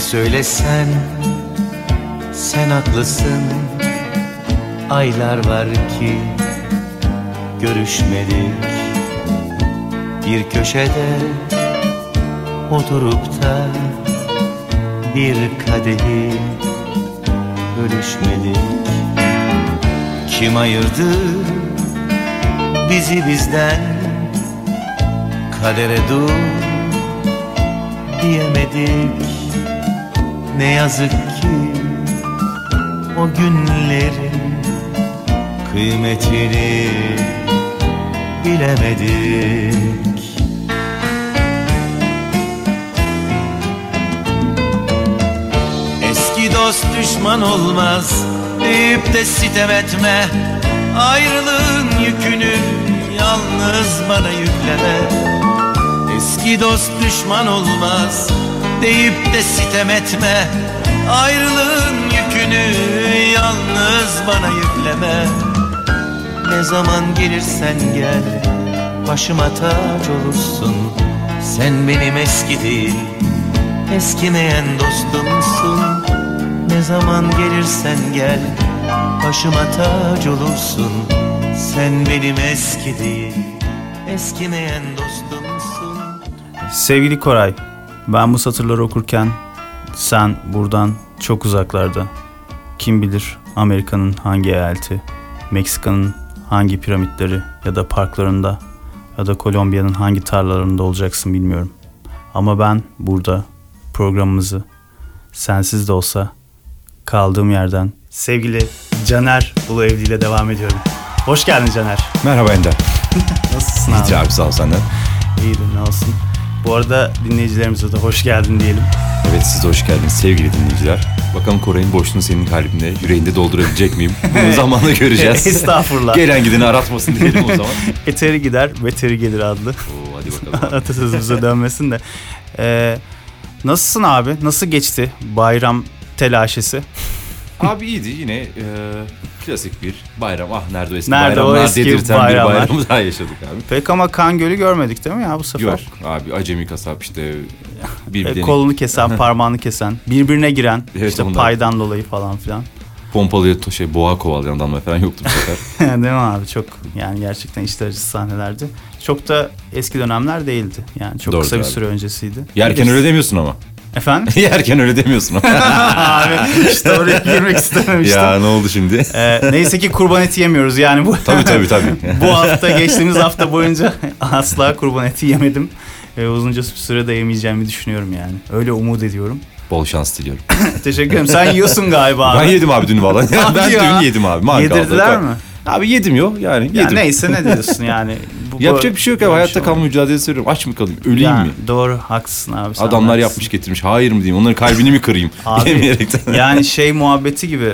Söylesen sen haklısın. Aylar var ki görüşmedik. Bir köşede oturup da bir kadehi bölüşmedik. Kim ayırdı bizi bizden? Kadere dur diyemedik Ne yazık ki o günlerin kıymetini bilemedik. Eski dost düşman olmaz deyip de sitem etme. Ayrılığın yükünü yalnız bana yükleme. Eski dost düşman olmaz deyip de sitem etme. Ayrılığın yükünü yalnız bana yükleme. Ne zaman gelirsen gel başıma taç olursun. Sen benim eski değil eskimeyen dostumsun. Ne zaman gelirsen gel başıma taç olursun. Sen benim eski değil eskimeyen dostumsun. Sevgili Koray, ben bu satırları okurken sen buradan çok uzaklarda. Kim bilir Amerika'nın hangi eyaleti, Meksika'nın hangi piramitleri ya da parklarında ya da Kolombiya'nın hangi tarlalarında olacaksın bilmiyorum. Ama ben burada programımızı sensiz de olsa kaldığım yerden sevgili Caner Ulu Evli ile devam ediyorum. Hoş geldin Caner. Merhaba Ender. Nasılsın abi? İyidir abi sağ ol senden. İyidir ne olsun. Bu arada dinleyicilerimize de hoş geldin diyelim. Evet siz de hoş geldiniz sevgili dinleyiciler. Bakalım Koray'ın boşluğunu senin kalbinde, yüreğinde doldurabilecek miyim? Bunu zamanla göreceğiz. Estağfurullah. Gelen gideni aratmasın diyelim o zaman. Eteri gider, beteri gelir adlı. Oo, hadi bakalım. Atasözümüze dönmesin de. Ee, nasılsın abi? Nasıl geçti bayram telaşesi? Abi iyiydi yine e, klasik bir bayram. Ah nerede o eski Nerede o bayramlar eski dedirten bayramlar? bir bayramı daha yaşadık abi. Pek ama kan gölü görmedik değil mi ya bu sefer? Yok abi acemi kasap işte E, birbirlerini kolunu kesen, parmağını kesen, birbirine giren, Evet, işte onlar. paydan dolayı falan filan. pompalıya şey boğa kovalayan adamlar falan yoktu bu sefer. değil mi abi? Çok yani gerçekten içler acısı sahnelerdi. Çok da eski dönemler değildi. Yani çok Doğrudur kısa bir abi. süre öncesiydi. Yerken öyle demiyorsun ama. Efendim? Yerken öyle demiyorsun abi işte oraya girmek istememiştim. ya ne oldu şimdi? Ee, neyse ki kurban eti yemiyoruz yani bu. tabii tabii tabii. bu hafta geçtiğimiz hafta boyunca asla kurban eti yemedim. Ee, uzunca bir süre de yemeyeceğimi düşünüyorum yani. Öyle umut ediyorum. Bol şans diliyorum. Teşekkür ederim. Sen yiyorsun galiba abi. Ben yedim abi dün valla. Ben ya. dün yedim abi. mangalda. Yedirdiler mi? Abi yedim yok yani yedim. Ya neyse ne diyorsun yani. Bu- Yapacak bir şey yok abi. Hayatta şey kalma mücadelesi veriyorum. Aç mı kalayım? Öleyim Ya, mi? Doğru haklısın abi. sen Adamlar haklısın. yapmış getirmiş. Hayır mı diyeyim? Onların kalbini mi kırayım? Abi, yani şey muhabbeti gibi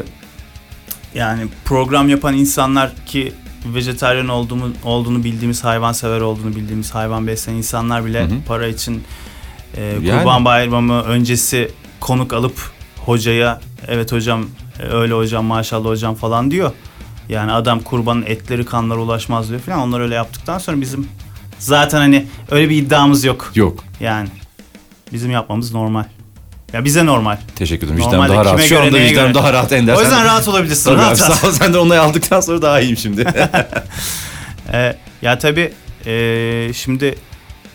yani program yapan insanlar ki vejetaryen olduğumu, olduğunu bildiğimiz hayvansever olduğunu bildiğimiz hayvan besleyen insanlar bile Hı hı. para için e, Yani. kurban bayramı öncesi konuk alıp hocaya evet hocam e, öyle hocam maşallah hocam falan diyor. Yani adam kurbanın etleri kanlara ulaşmaz diyor falan. Onlar öyle yaptıktan sonra bizim zaten hani öyle bir iddiamız yok. Yok. Yani bizim yapmamız normal. Ya bize normal. Teşekkür ederim. Vicdanım daha rahat. Şu anda vicdanım daha rahat Ender. O yüzden rahat olabilirsin. Tabii abi, rahat, rahat. sağ ol. Sen de onayı aldıktan sonra daha iyiyim şimdi. Ee, ya tabii e, şimdi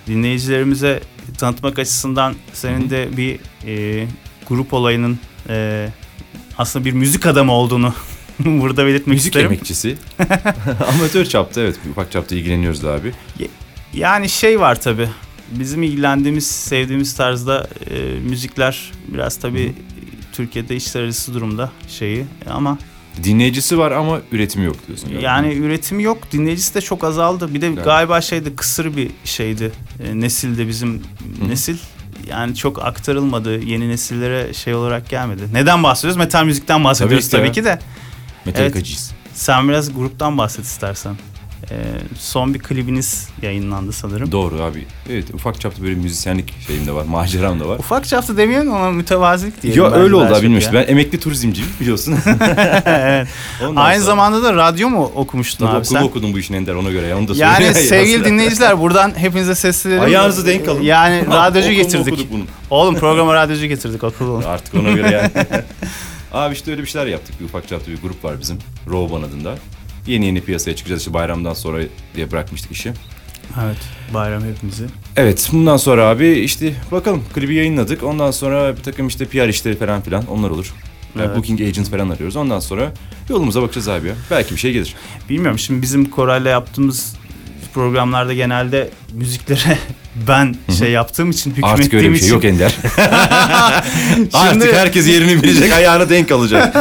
dinleyicilerimize tanıtmak açısından senin de bir e, grup olayının e, aslında bir müzik adamı olduğunu burada belirtmek Müzik isterim. emekçisi. Amatör çapta evet. Ufak çapta ilgileniyoruz abi. Yani şey var tabii. Bizim ilgilendiğimiz, sevdiğimiz tarzda e, müzikler biraz tabii Türkiye'de içler arası durumda şeyi ama Dinleyicisi var ama üretimi yok diyorsun. galiba. Yani üretimi yok. Dinleyicisi de çok azaldı. Bir de Evet. galiba şeydi kısır bir şeydi. E, nesilde bizim Hı. nesil. Yani çok aktarılmadı. Yeni nesillere şey olarak gelmedi. Neden bahsediyoruz? Metal müzikten bahsediyoruz Tabii tabii ki de. Metallica'cıyız. Sen biraz gruptan bahset istersen. Ee, son bir klibiniz yayınlandı sanırım. Doğru abi. Evet ufak çapta böyle müzisyenlik şeyim de var. Maceram da var. Ufak çapta demeyelim ama mütevazilik diyelim. Bence öyle oldu abi bilmiyorsun. ya. Ben emekli turizmciyim biliyorsun. evet. Ondan Aynı sonra- zamanda da radyo mu okumuştun Tabii abi okulu sen? okudum bu işin Ender ona göre ya onu da Yani sevgili dinleyiciler buradan hepinize seslenelim. Ayağınızı denk alın. Yani radyocu getirdik. okuduk bunun. Oğlum programa radyocu getirdik okul Artık ona göre yani. Abi işte öyle bir şeyler yaptık. Bir ufak çapta bir grup var bizim. Roban adında. Yeni yeni piyasaya çıkacağız. İşte bayramdan sonra diye bırakmıştık işi. Evet bayram hepimizi. Evet bundan sonra abi işte bakalım klibi yayınladık. Ondan sonra bir takım işte PR işleri falan filan onlar olur. Yani Evet. Booking agent falan arıyoruz. Ondan sonra yolumuza bakacağız abi ya. Belki bir şey gelir. Bilmiyorum şimdi bizim Koray'la yaptığımız programlarda genelde müziklere ben şey yaptığım için hükmettiğim Artık öyle bir şey için yok Ender. Artık Şimdi- herkes yerini bilecek, ayağına denk alacak.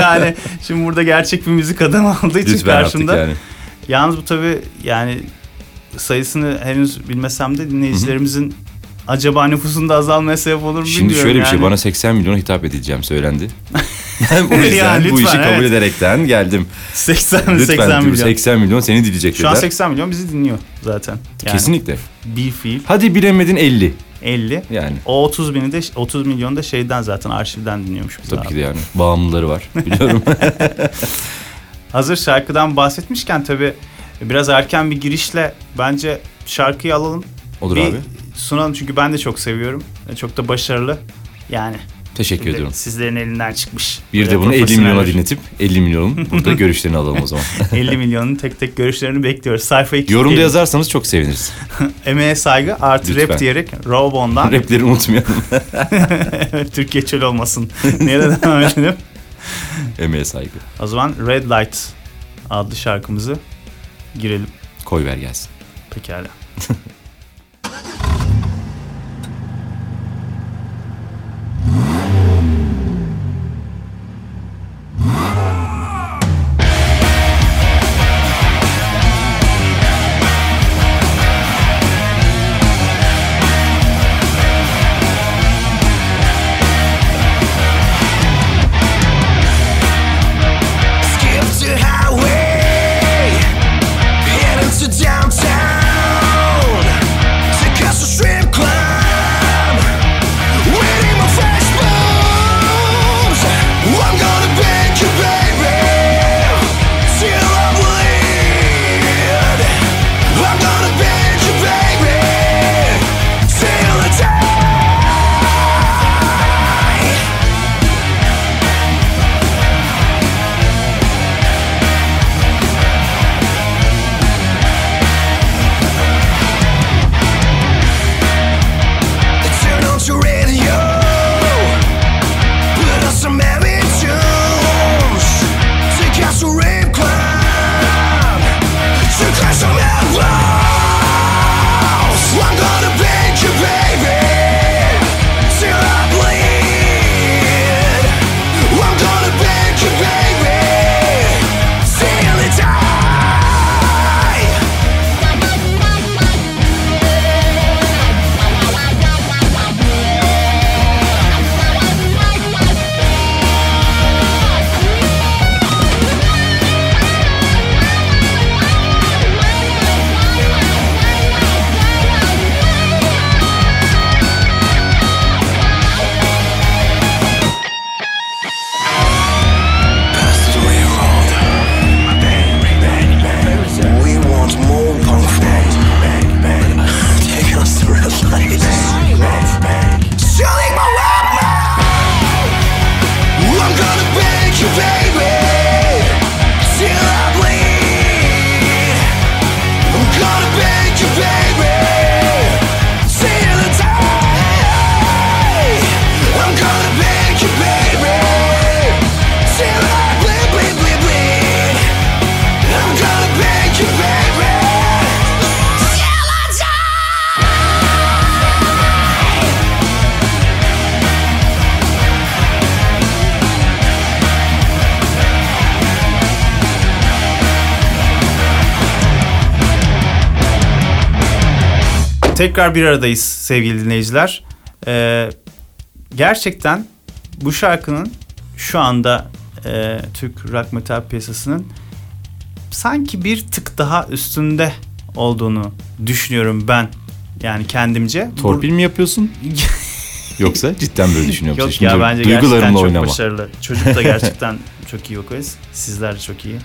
yani şimdi burada gerçek bir müzik adamı olduğu için Lütfen artık karşımda. yani. Yalnız bu tabii yani sayısını henüz bilmesem de dinleyicilerimizin acaba nüfusunda azalmaya sebep olur mu Şimdi bilmiyorum şöyle bir şey yani. bana 80 milyona hitap edileceğim söylendi. Bu yüzden Ya bu işi lütfen, kabul evet. ederekten geldim. 80 Lütfen 80 diyorum, milyon. 80 milyon seni dileyecek Şu an dediler. 80 milyon bizi dinliyor zaten. Yani Kesinlikle. bir fiil Hadi bilemedin 50 50. yani. O 30 bini de 30 milyon da şeyden zaten arşivden dinliyormuş bizi Tabii abi. ki de yani. Bağımlıları var biliyorum. Hazır şarkıdan bahsetmişken tabii biraz erken bir girişle bence şarkıyı alalım. Olur bir abi. sunalım çünkü ben de çok seviyorum. Çok da başarılı. Yani Teşekkür şimdi ediyorum. sizlerin elinden çıkmış. Bir Böyle de bunu 50 milyona dinletip 50 milyonun burada görüşlerini alalım o zaman. 50 milyonun tek tek görüşlerini bekliyoruz. Sayfayı Yorumda kilitleyelim. yazarsanız çok seviniriz. Emeğe saygı artı Lütfen. rap diyerek Rawbon'dan Rapleri unutmayalım. Türkiye çöl olmasın. Nereye devam edelim? Emeğe saygı. O zaman Red Light adlı şarkımızı girelim. Koy ver gelsin. Pekala. Tekrar bir aradayız sevgili dinleyiciler. Ee, gerçekten bu şarkının şu anda e, Türk rock metal piyasasının sanki bir tık daha üstünde olduğunu düşünüyorum ben. Yani kendimce. Torpil mi yapıyorsun? Yoksa cidden böyle düşünüyor musun? Yok Şimdi ya bence gerçekten çok oynama. başarılı. Çocuk da gerçekten çok iyi vokalist. Sizler de çok iyi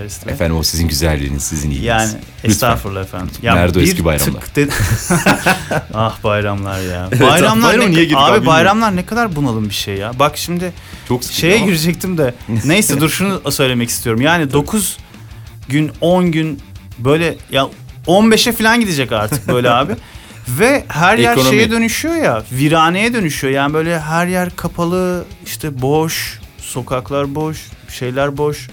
ve- Efendim o sizin güzelliğiniz, sizin iyiliğiniz. Yani Lütfen. estağfurullah efendim. Ya Nerede eski bayramlar? de- ah bayramlar ya. Evet, Bayramlar bayrama ne niye girdik abi abi bayramlar ne kadar bunalım bir şey ya. Bak şimdi Çok şeye ama girecektim de neyse dur şunu söylemek istiyorum. Yani 9 gün 10 gün böyle ya 15'e falan gidecek artık böyle abi. Ve her yer Ekonomi. şeye dönüşüyor ya, viraneye dönüşüyor. Yani böyle her yer kapalı, işte boş, sokaklar boş, şeyler boş.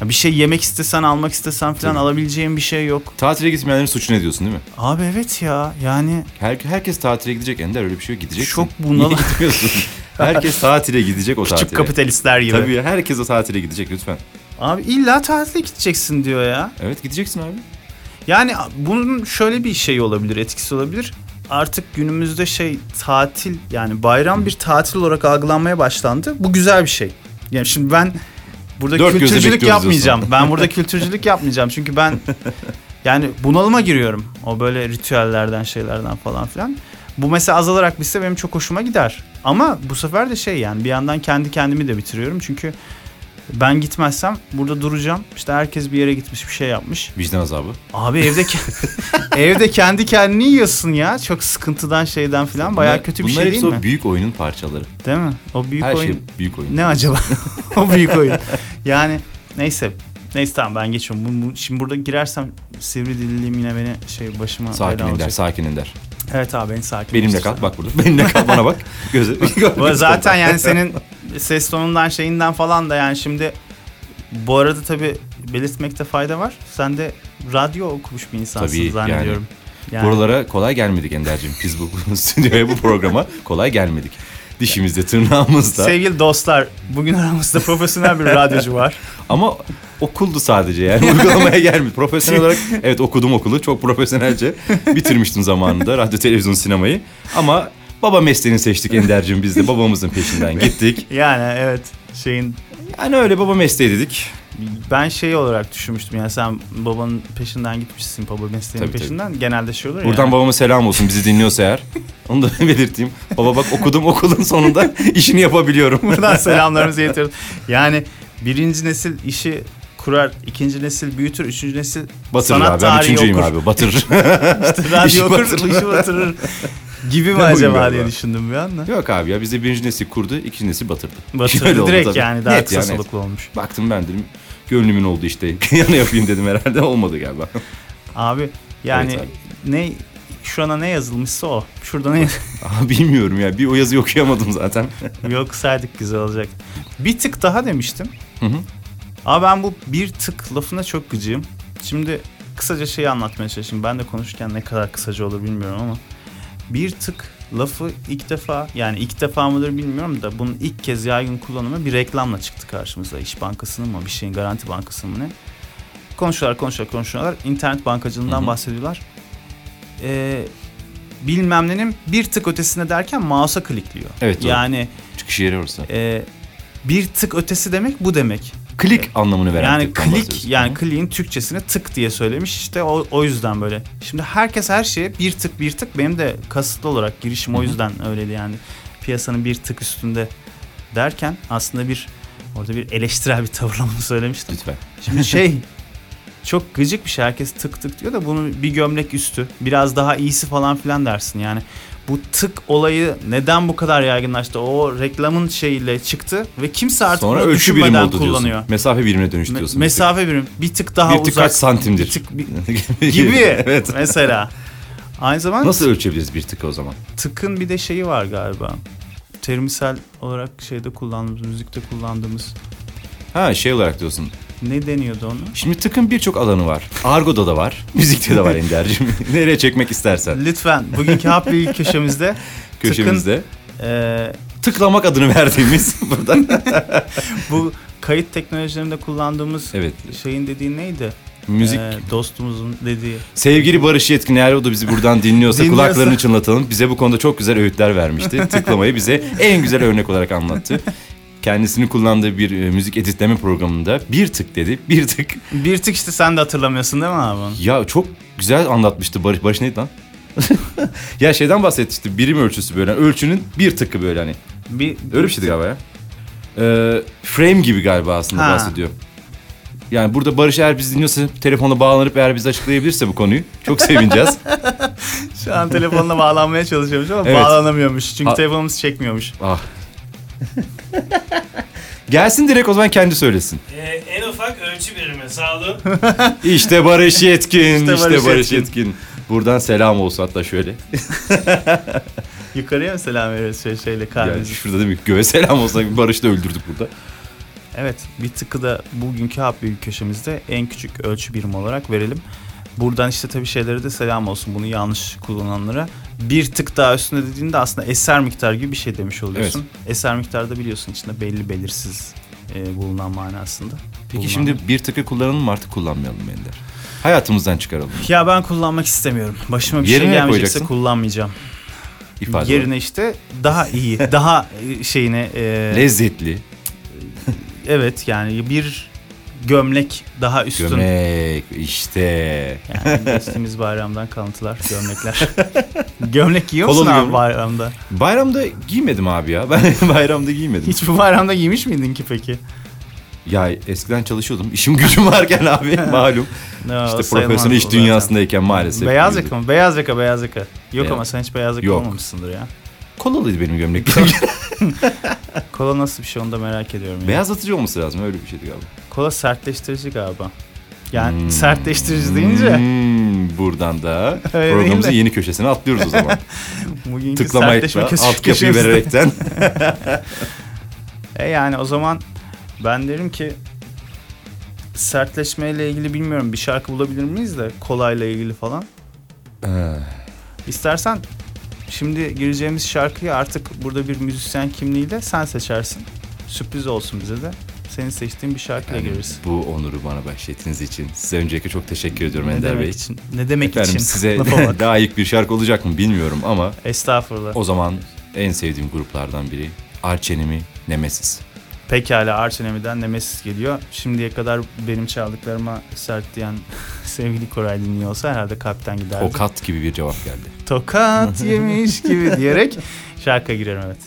Ya bir şey yemek istesen, almak istesen falan alabileceğin bir şey yok. Tatile gitmeyenlerin suçu ne diyorsun değil mi? Abi evet ya yani Her, herkes tatile gidecek Ender öyle bir şey yok gideceksin. Çok bunalım. Niye gitmiyorsun? herkes tatile gidecek o küçük tatile. kapitalistler gibi. Tabii ya, herkes o tatile gidecek lütfen. Abi illa tatile gideceksin diyor ya. Evet gideceksin abi. Yani bunun şöyle bir şey olabilir, etkisi olabilir. Artık günümüzde şey tatil yani bayram bir tatil olarak algılanmaya başlandı. Bu güzel bir şey. Yani şimdi ben burada Dört kültürcülük yapmayacağım. diyorsun. Ben burada kültürcülük yapmayacağım. Çünkü ben yani bunalıma giriyorum. O böyle ritüellerden şeylerden falan filan. Bu mesela azalarak bitse benim çok hoşuma gider. Ama bu sefer de şey yani bir yandan kendi kendimi de bitiriyorum. Çünkü ben gitmezsem burada duracağım. İşte herkes bir yere gitmiş bir şey yapmış. Vicdan azabı. Abi evde evde kendi kendini yiyorsun ya. Çok sıkıntıdan şeyden falan bayağı Bunlar- kötü bir bunlar şey hepsi değil o mi? büyük oyunun parçaları. Değil mi? O büyük Her oyun. şey büyük oyun. Ne acaba? o büyük oyun. Yani neyse. Neyse tamam ben geçiyorum. Bu, bu- şimdi burada girersem sivri dilliliğim yine beni şey başıma Sakin bela Ender, olacak. sakin Ender. Evet abi beni sakin Benimle kal bak burada. Benimle kal bana bak. Göze. Bu zaten yani senin ses tonundan şeyinden falan da yani şimdi bu arada tabii belirtmekte fayda var. Sen de radyo okumuş bir insansın Tabii, zannediyorum. Yani. Buralara kolay gelmedik Ender'cim. Biz bu stüdyoya bu programa kolay gelmedik. Dişimizde, tırnağımızda. Sevgili dostlar, bugün aramızda profesyonel bir radyocu var. Ama okuldu sadece yani uygulamaya gelmedi. Profesyonel olarak evet okudum okulu çok profesyonelce bitirmiştim zamanında radyo, televizyon, sinemayı. Ama baba mesleğini seçtik Ender'cim biz de babamızın peşinden gittik. Yani evet şeyin Yani öyle baba mesleği dedik. Ben şey olarak düşünmüştüm yani sen babanın peşinden gitmişsin baba mesleğinin Tabii, tabii. peşinden genelde şey olur Buradan ya. babama selam olsun bizi dinliyorsa eğer. Onu da belirteyim. Baba bak okudum okulun sonunda işini yapabiliyorum. Buradan selamlarımızı iletiyoruz. Yani birinci nesil işi kurar, ikinci nesil büyütür, üçüncü nesil Batırır sanat abi. Ben tarihi üçüncüyüm okur. abi. Batırır. İşte radyo İşi okur, batırır. işi batırır gibi mi acaba diye düşündüm bir anda. Yok abi ya bizde birinci nesil kurdu, ikinci nesil batırdı. Batırdı oldu direkt tabii. yani daha Net kısa ya, net. soluklu olmuş. Baktım ben dedim gönlümün oldu işte. Yana yapayım dedim herhalde olmadı galiba. Abi yani Evet ne şu ana ne yazılmışsa o. Şurada ne Aa, bilmiyorum ya bir o yazıyı okuyamadım zaten. Yok saydık güzel olacak. Bir tık daha demiştim. Hı hı. Ama ben bu bir tık lafına çok gıcığım. Şimdi kısaca şeyi anlatmaya çalışayım. Ben de konuşurken ne kadar kısaca olur bilmiyorum ama. Bir tık lafı ilk defa yani ilk defa mıdır bilmiyorum da bunun ilk kez yaygın kullanımı bir reklamla çıktı karşımıza. İş Bankası'nın mı bir şeyin Garanti Bankası'nın mı ne? Konuşuyorlar konuşuyorlar konuşuyorlar. İnternet bankacılığından Hı hı. bahsediyorlar. Ee, bilmem nenin bir tık ötesine derken mouse'a klikliyor. Evet, doğru. Yani Çıkış yeri orası. e, bir tık ötesi demek bu demek. Klik anlamını veren Yani klik yani kliğin Türkçesini tık diye söylemiş işte o, o yüzden böyle. Şimdi herkes her şeye bir tık bir tık benim de kasıtlı olarak girişim o yüzden öyleydi yani. Piyasanın bir tık üstünde derken aslında bir orada bir eleştirel bir tavırla bunu söylemiştim. Lütfen. Şimdi şey çok gıcık bir şey herkes tık tık diyor da bunu bir gömlek üstü biraz daha iyisi falan filan dersin yani. Bu tık olayı neden bu kadar yaygınlaştı? O reklamın şeyiyle çıktı ve kimse artık Sonra ölçü birimi düşünmeden oldu kullanıyor. diyorsun. Mesafe birimine dönüştü Me- mesafe birim bir tık daha bir tık uzak. kaç santimdir? Bir tık bir- gibi evet. mesela. Aynı zamanda Nasıl ölçebiliriz bir tıkı o zaman? tıkın bir de şeyi var galiba. Terimsel olarak şeyde kullandığımız, müzikte kullandığımız Ha şey olarak diyorsun. Ne deniyordu onu? Şimdi tıkın birçok alanı var. Argo'da da var. Müzikte de var Ender'cim. Nereye çekmek istersen. Lütfen bugünkü Hap Bilgi köşemizde Köşemizde. e, Tıklamak adını verdiğimiz burada. bu kayıt teknolojilerinde kullandığımız evet. şeyin dediği neydi? Müzik. E, dostumuzun dediği. Sevgili Barış Yetkin eğer o da bizi buradan dinliyorsa, Dinliyorsa. kulaklarını çınlatalım. Bize bu konuda çok güzel öğütler vermişti. Tıklamayı bize en güzel örnek olarak anlattı. Kendisinin kullandığı bir e, müzik editleme programında bir tık dedi. Bir tık. Bir tık işte sen de hatırlamıyorsun değil mi abi? onu? Ya çok güzel anlatmıştı Barış. Barış neydi lan? ya şeyden bahsetmişti. Birim ölçüsü böyle. Ölçünün bir tıkı böyle hani. Bir, Öyle bir şeydi galiba ya. Ee, frame gibi galiba aslında Ha. bahsediyor. Yani burada Barış eğer biz dinliyorsa telefonla bağlanıp eğer bize açıklayabilirse bu konuyu çok sevineceğiz. Şu an telefonla bağlanmaya çalışıyormuş ama Evet. bağlanamıyormuş. Çünkü Ha- telefonumuz çekmiyormuş. ah. Gelsin direkt o zaman kendi söylesin. Ee, en ufak ölçü birimi sağ olun. İşte Barış Yetkin, işte İşte Barış, Barış Yetkin. Buradan selam olsun hatta şöyle. Yukarıya mı selam veriyoruz şey, şeyle Yani kalbimizi? şurada değil mi? Göğe selam olsa Barış'ı da öldürdük burada. Evet bir tıkı da bugünkü Hap Büyük köşemizde en küçük ölçü birimi olarak verelim. Buradan işte tabii şeylere de selam olsun bunu yanlış kullananlara. Bir tık daha üstünde dediğinde aslında eser miktar gibi bir şey demiş oluyorsun. Eser miktarda biliyorsun içinde belli belirsiz e, bulunan manasında. Peki Bulunan- şimdi bir tıkı kullanalım mı artık kullanmayalım mı Ender? Hayatımızdan çıkaralım. Ya ben kullanmak istemiyorum. Başıma bir Yerine şey gelmeyecekse kullanmayacağım. İfade Yerine işte daha iyi, daha e, şeyine e, Lezzetli. evet yani bir gömlek daha üstün. Gömek işte. Yani geçtiğimiz bayramdan kalıntılar, gömlekler. Gömlek giyiyor musun abi gömlek. bayramda? Bayramda giymedim abi ya. Ben bayramda giymedim. Hiç bu bayramda giymiş miydin ki peki? Ya eskiden çalışıyordum. İşim gücüm varken abi malum. No, işte profesyonel iş dünyasındayken maalesef. Beyaz yaka mı? Beyaz yaka, beyaz yaka. Yok Beyaz. ama sen hiç beyaz yaka Yok. olmamışsındır ya. Kolalıydı benim gömleklerim. Kola nasıl bir şey onu da merak ediyorum. Ya. Beyazlatıcı olması lazım öyle bir şeydi galiba. Kola sertleştirici galiba. Yani sertleştirici deyince Hmm, buradan da programımızın yeni köşesine atlıyoruz o zaman. bugünkü Tıklamayla alt köşemizde- vererekten. E yani o zaman ben derim ki sertleşmeyle ilgili bilmiyorum bir şarkı bulabilir miyiz de kolayla ilgili falan. İstersen şimdi gireceğimiz şarkıyı artık burada bir müzisyen kimliğiyle sen seçersin. Sürpriz olsun bize de. Senin seçtiğin bir şarkıyla Yani gireriz. bu onuru bana bahşettiğiniz için size öncelikle çok teşekkür ediyorum Ne Ender demek Bey. için? Ne demek Efendim için? size bak. layık bir şarkı olacak mı bilmiyorum ama Estağfurullah. o zaman en sevdiğim gruplardan biri Arçenemi Nemesis. Pekala Arçenemi'den Nemesis geliyor. Şimdiye kadar benim çaldıklarıma sert diyen sevgili Koray dinliyor olsa herhalde kalpten giderdi. Tokat gibi bir cevap geldi. Tokat yemiş gibi diyerek şarkıya girerim evet.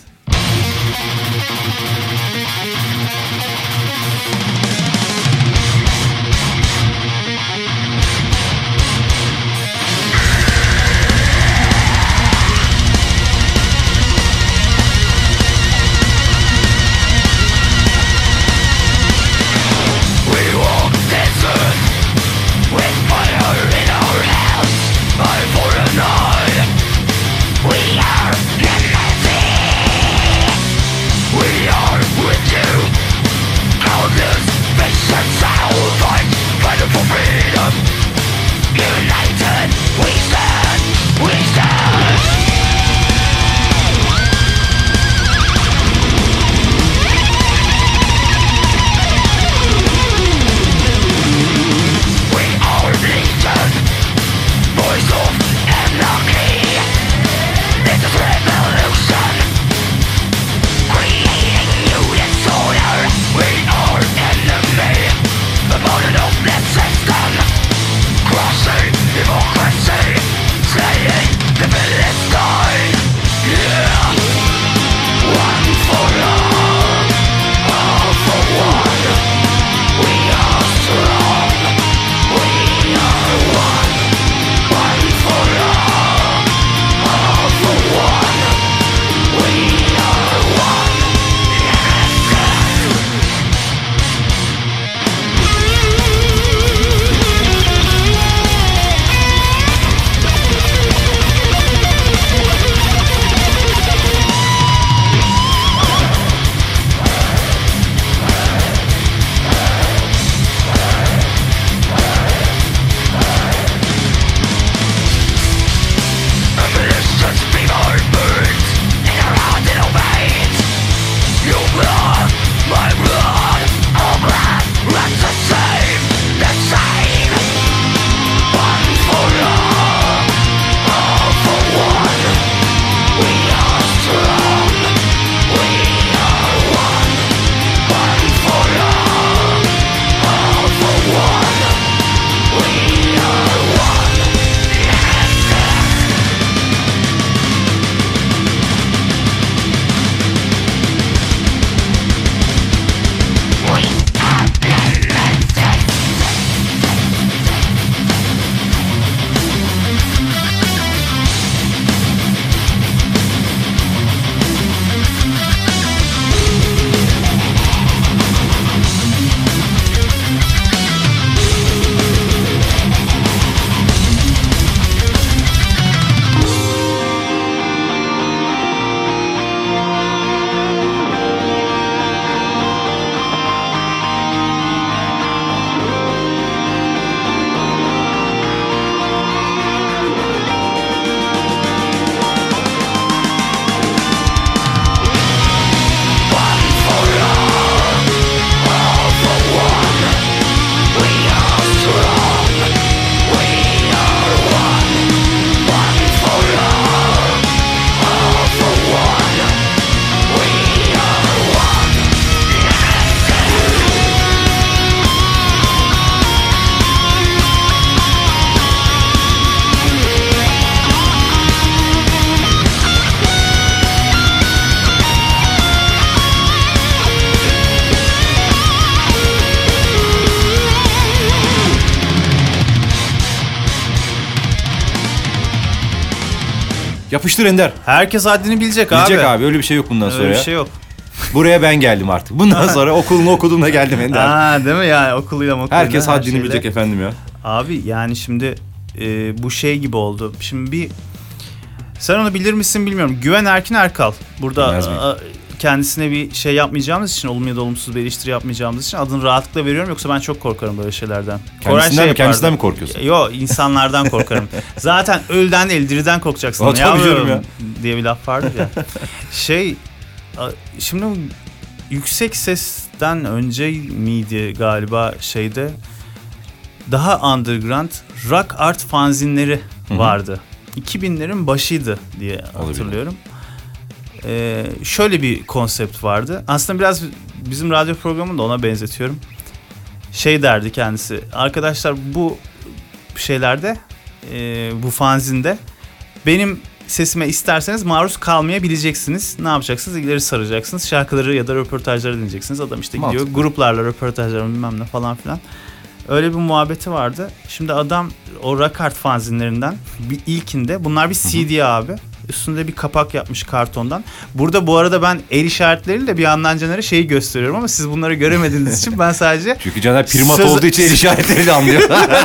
Yapıştır Ender. Herkes haddini bilecek, Bilecek abi. abi. öyle bir şey yok bundan sonra Öyle bir ya. şey yok. Buraya ben geldim artık. Bundan sonra okulunu okudum da geldim Ender. Ha değil mi yani okuluyla okuluyla. Herkes her haddini şeyle. bilecek efendim ya. Abi yani şimdi e, bu şey gibi oldu. Şimdi bir sen onu bilir misin bilmiyorum. Güven Erkin Erkal. Burada Bilmez miyim? a, kendisine bir şey yapmayacağımız için, olumlu ya da olumsuz bir eleştiri yapmayacağımız için adını rahatlıkla veriyorum. Yoksa ben çok korkarım böyle şeylerden. Kendisinden mi? yapardı. Kendisinden mi korkuyorsun? Yo insanlardan korkarım. Zaten ölden değil diriden korkacaksın. Aa, tabii canım ya. Diye bir laf vardır ya. şey şimdi yüksek sesten önce miydi galiba şeyde daha underground rock art fanzinleri hı. vardı. 2000'lerin başıydı diye hatırlıyorum. Ee, şöyle bir konsept vardı. Aslında biraz bizim radyo programını da ona benzetiyorum. Şey derdi kendisi. Arkadaşlar bu şeylerde e, bu fanzinde benim sesime isterseniz maruz kalmayabileceksiniz. Ne yapacaksınız? İleri saracaksınız. Şarkıları ya da röportajları dinleyeceksiniz. Adam işte gidiyor Mantıklı. gruplarla röportajlar bilmem ne falan filan. Öyle bir muhabbeti vardı. Şimdi adam o rock art fanzinlerinden bir ilkinde bunlar bir CD abi. Üstünde bir kapak yapmış kartondan. Burada bu arada ben el işaretleriyle bir yandan Caner'e şeyi gösteriyorum ama siz bunları göremediğiniz için ben sadece Çünkü Caner primat Söz- olduğu için el işaretleriyle anlıyor.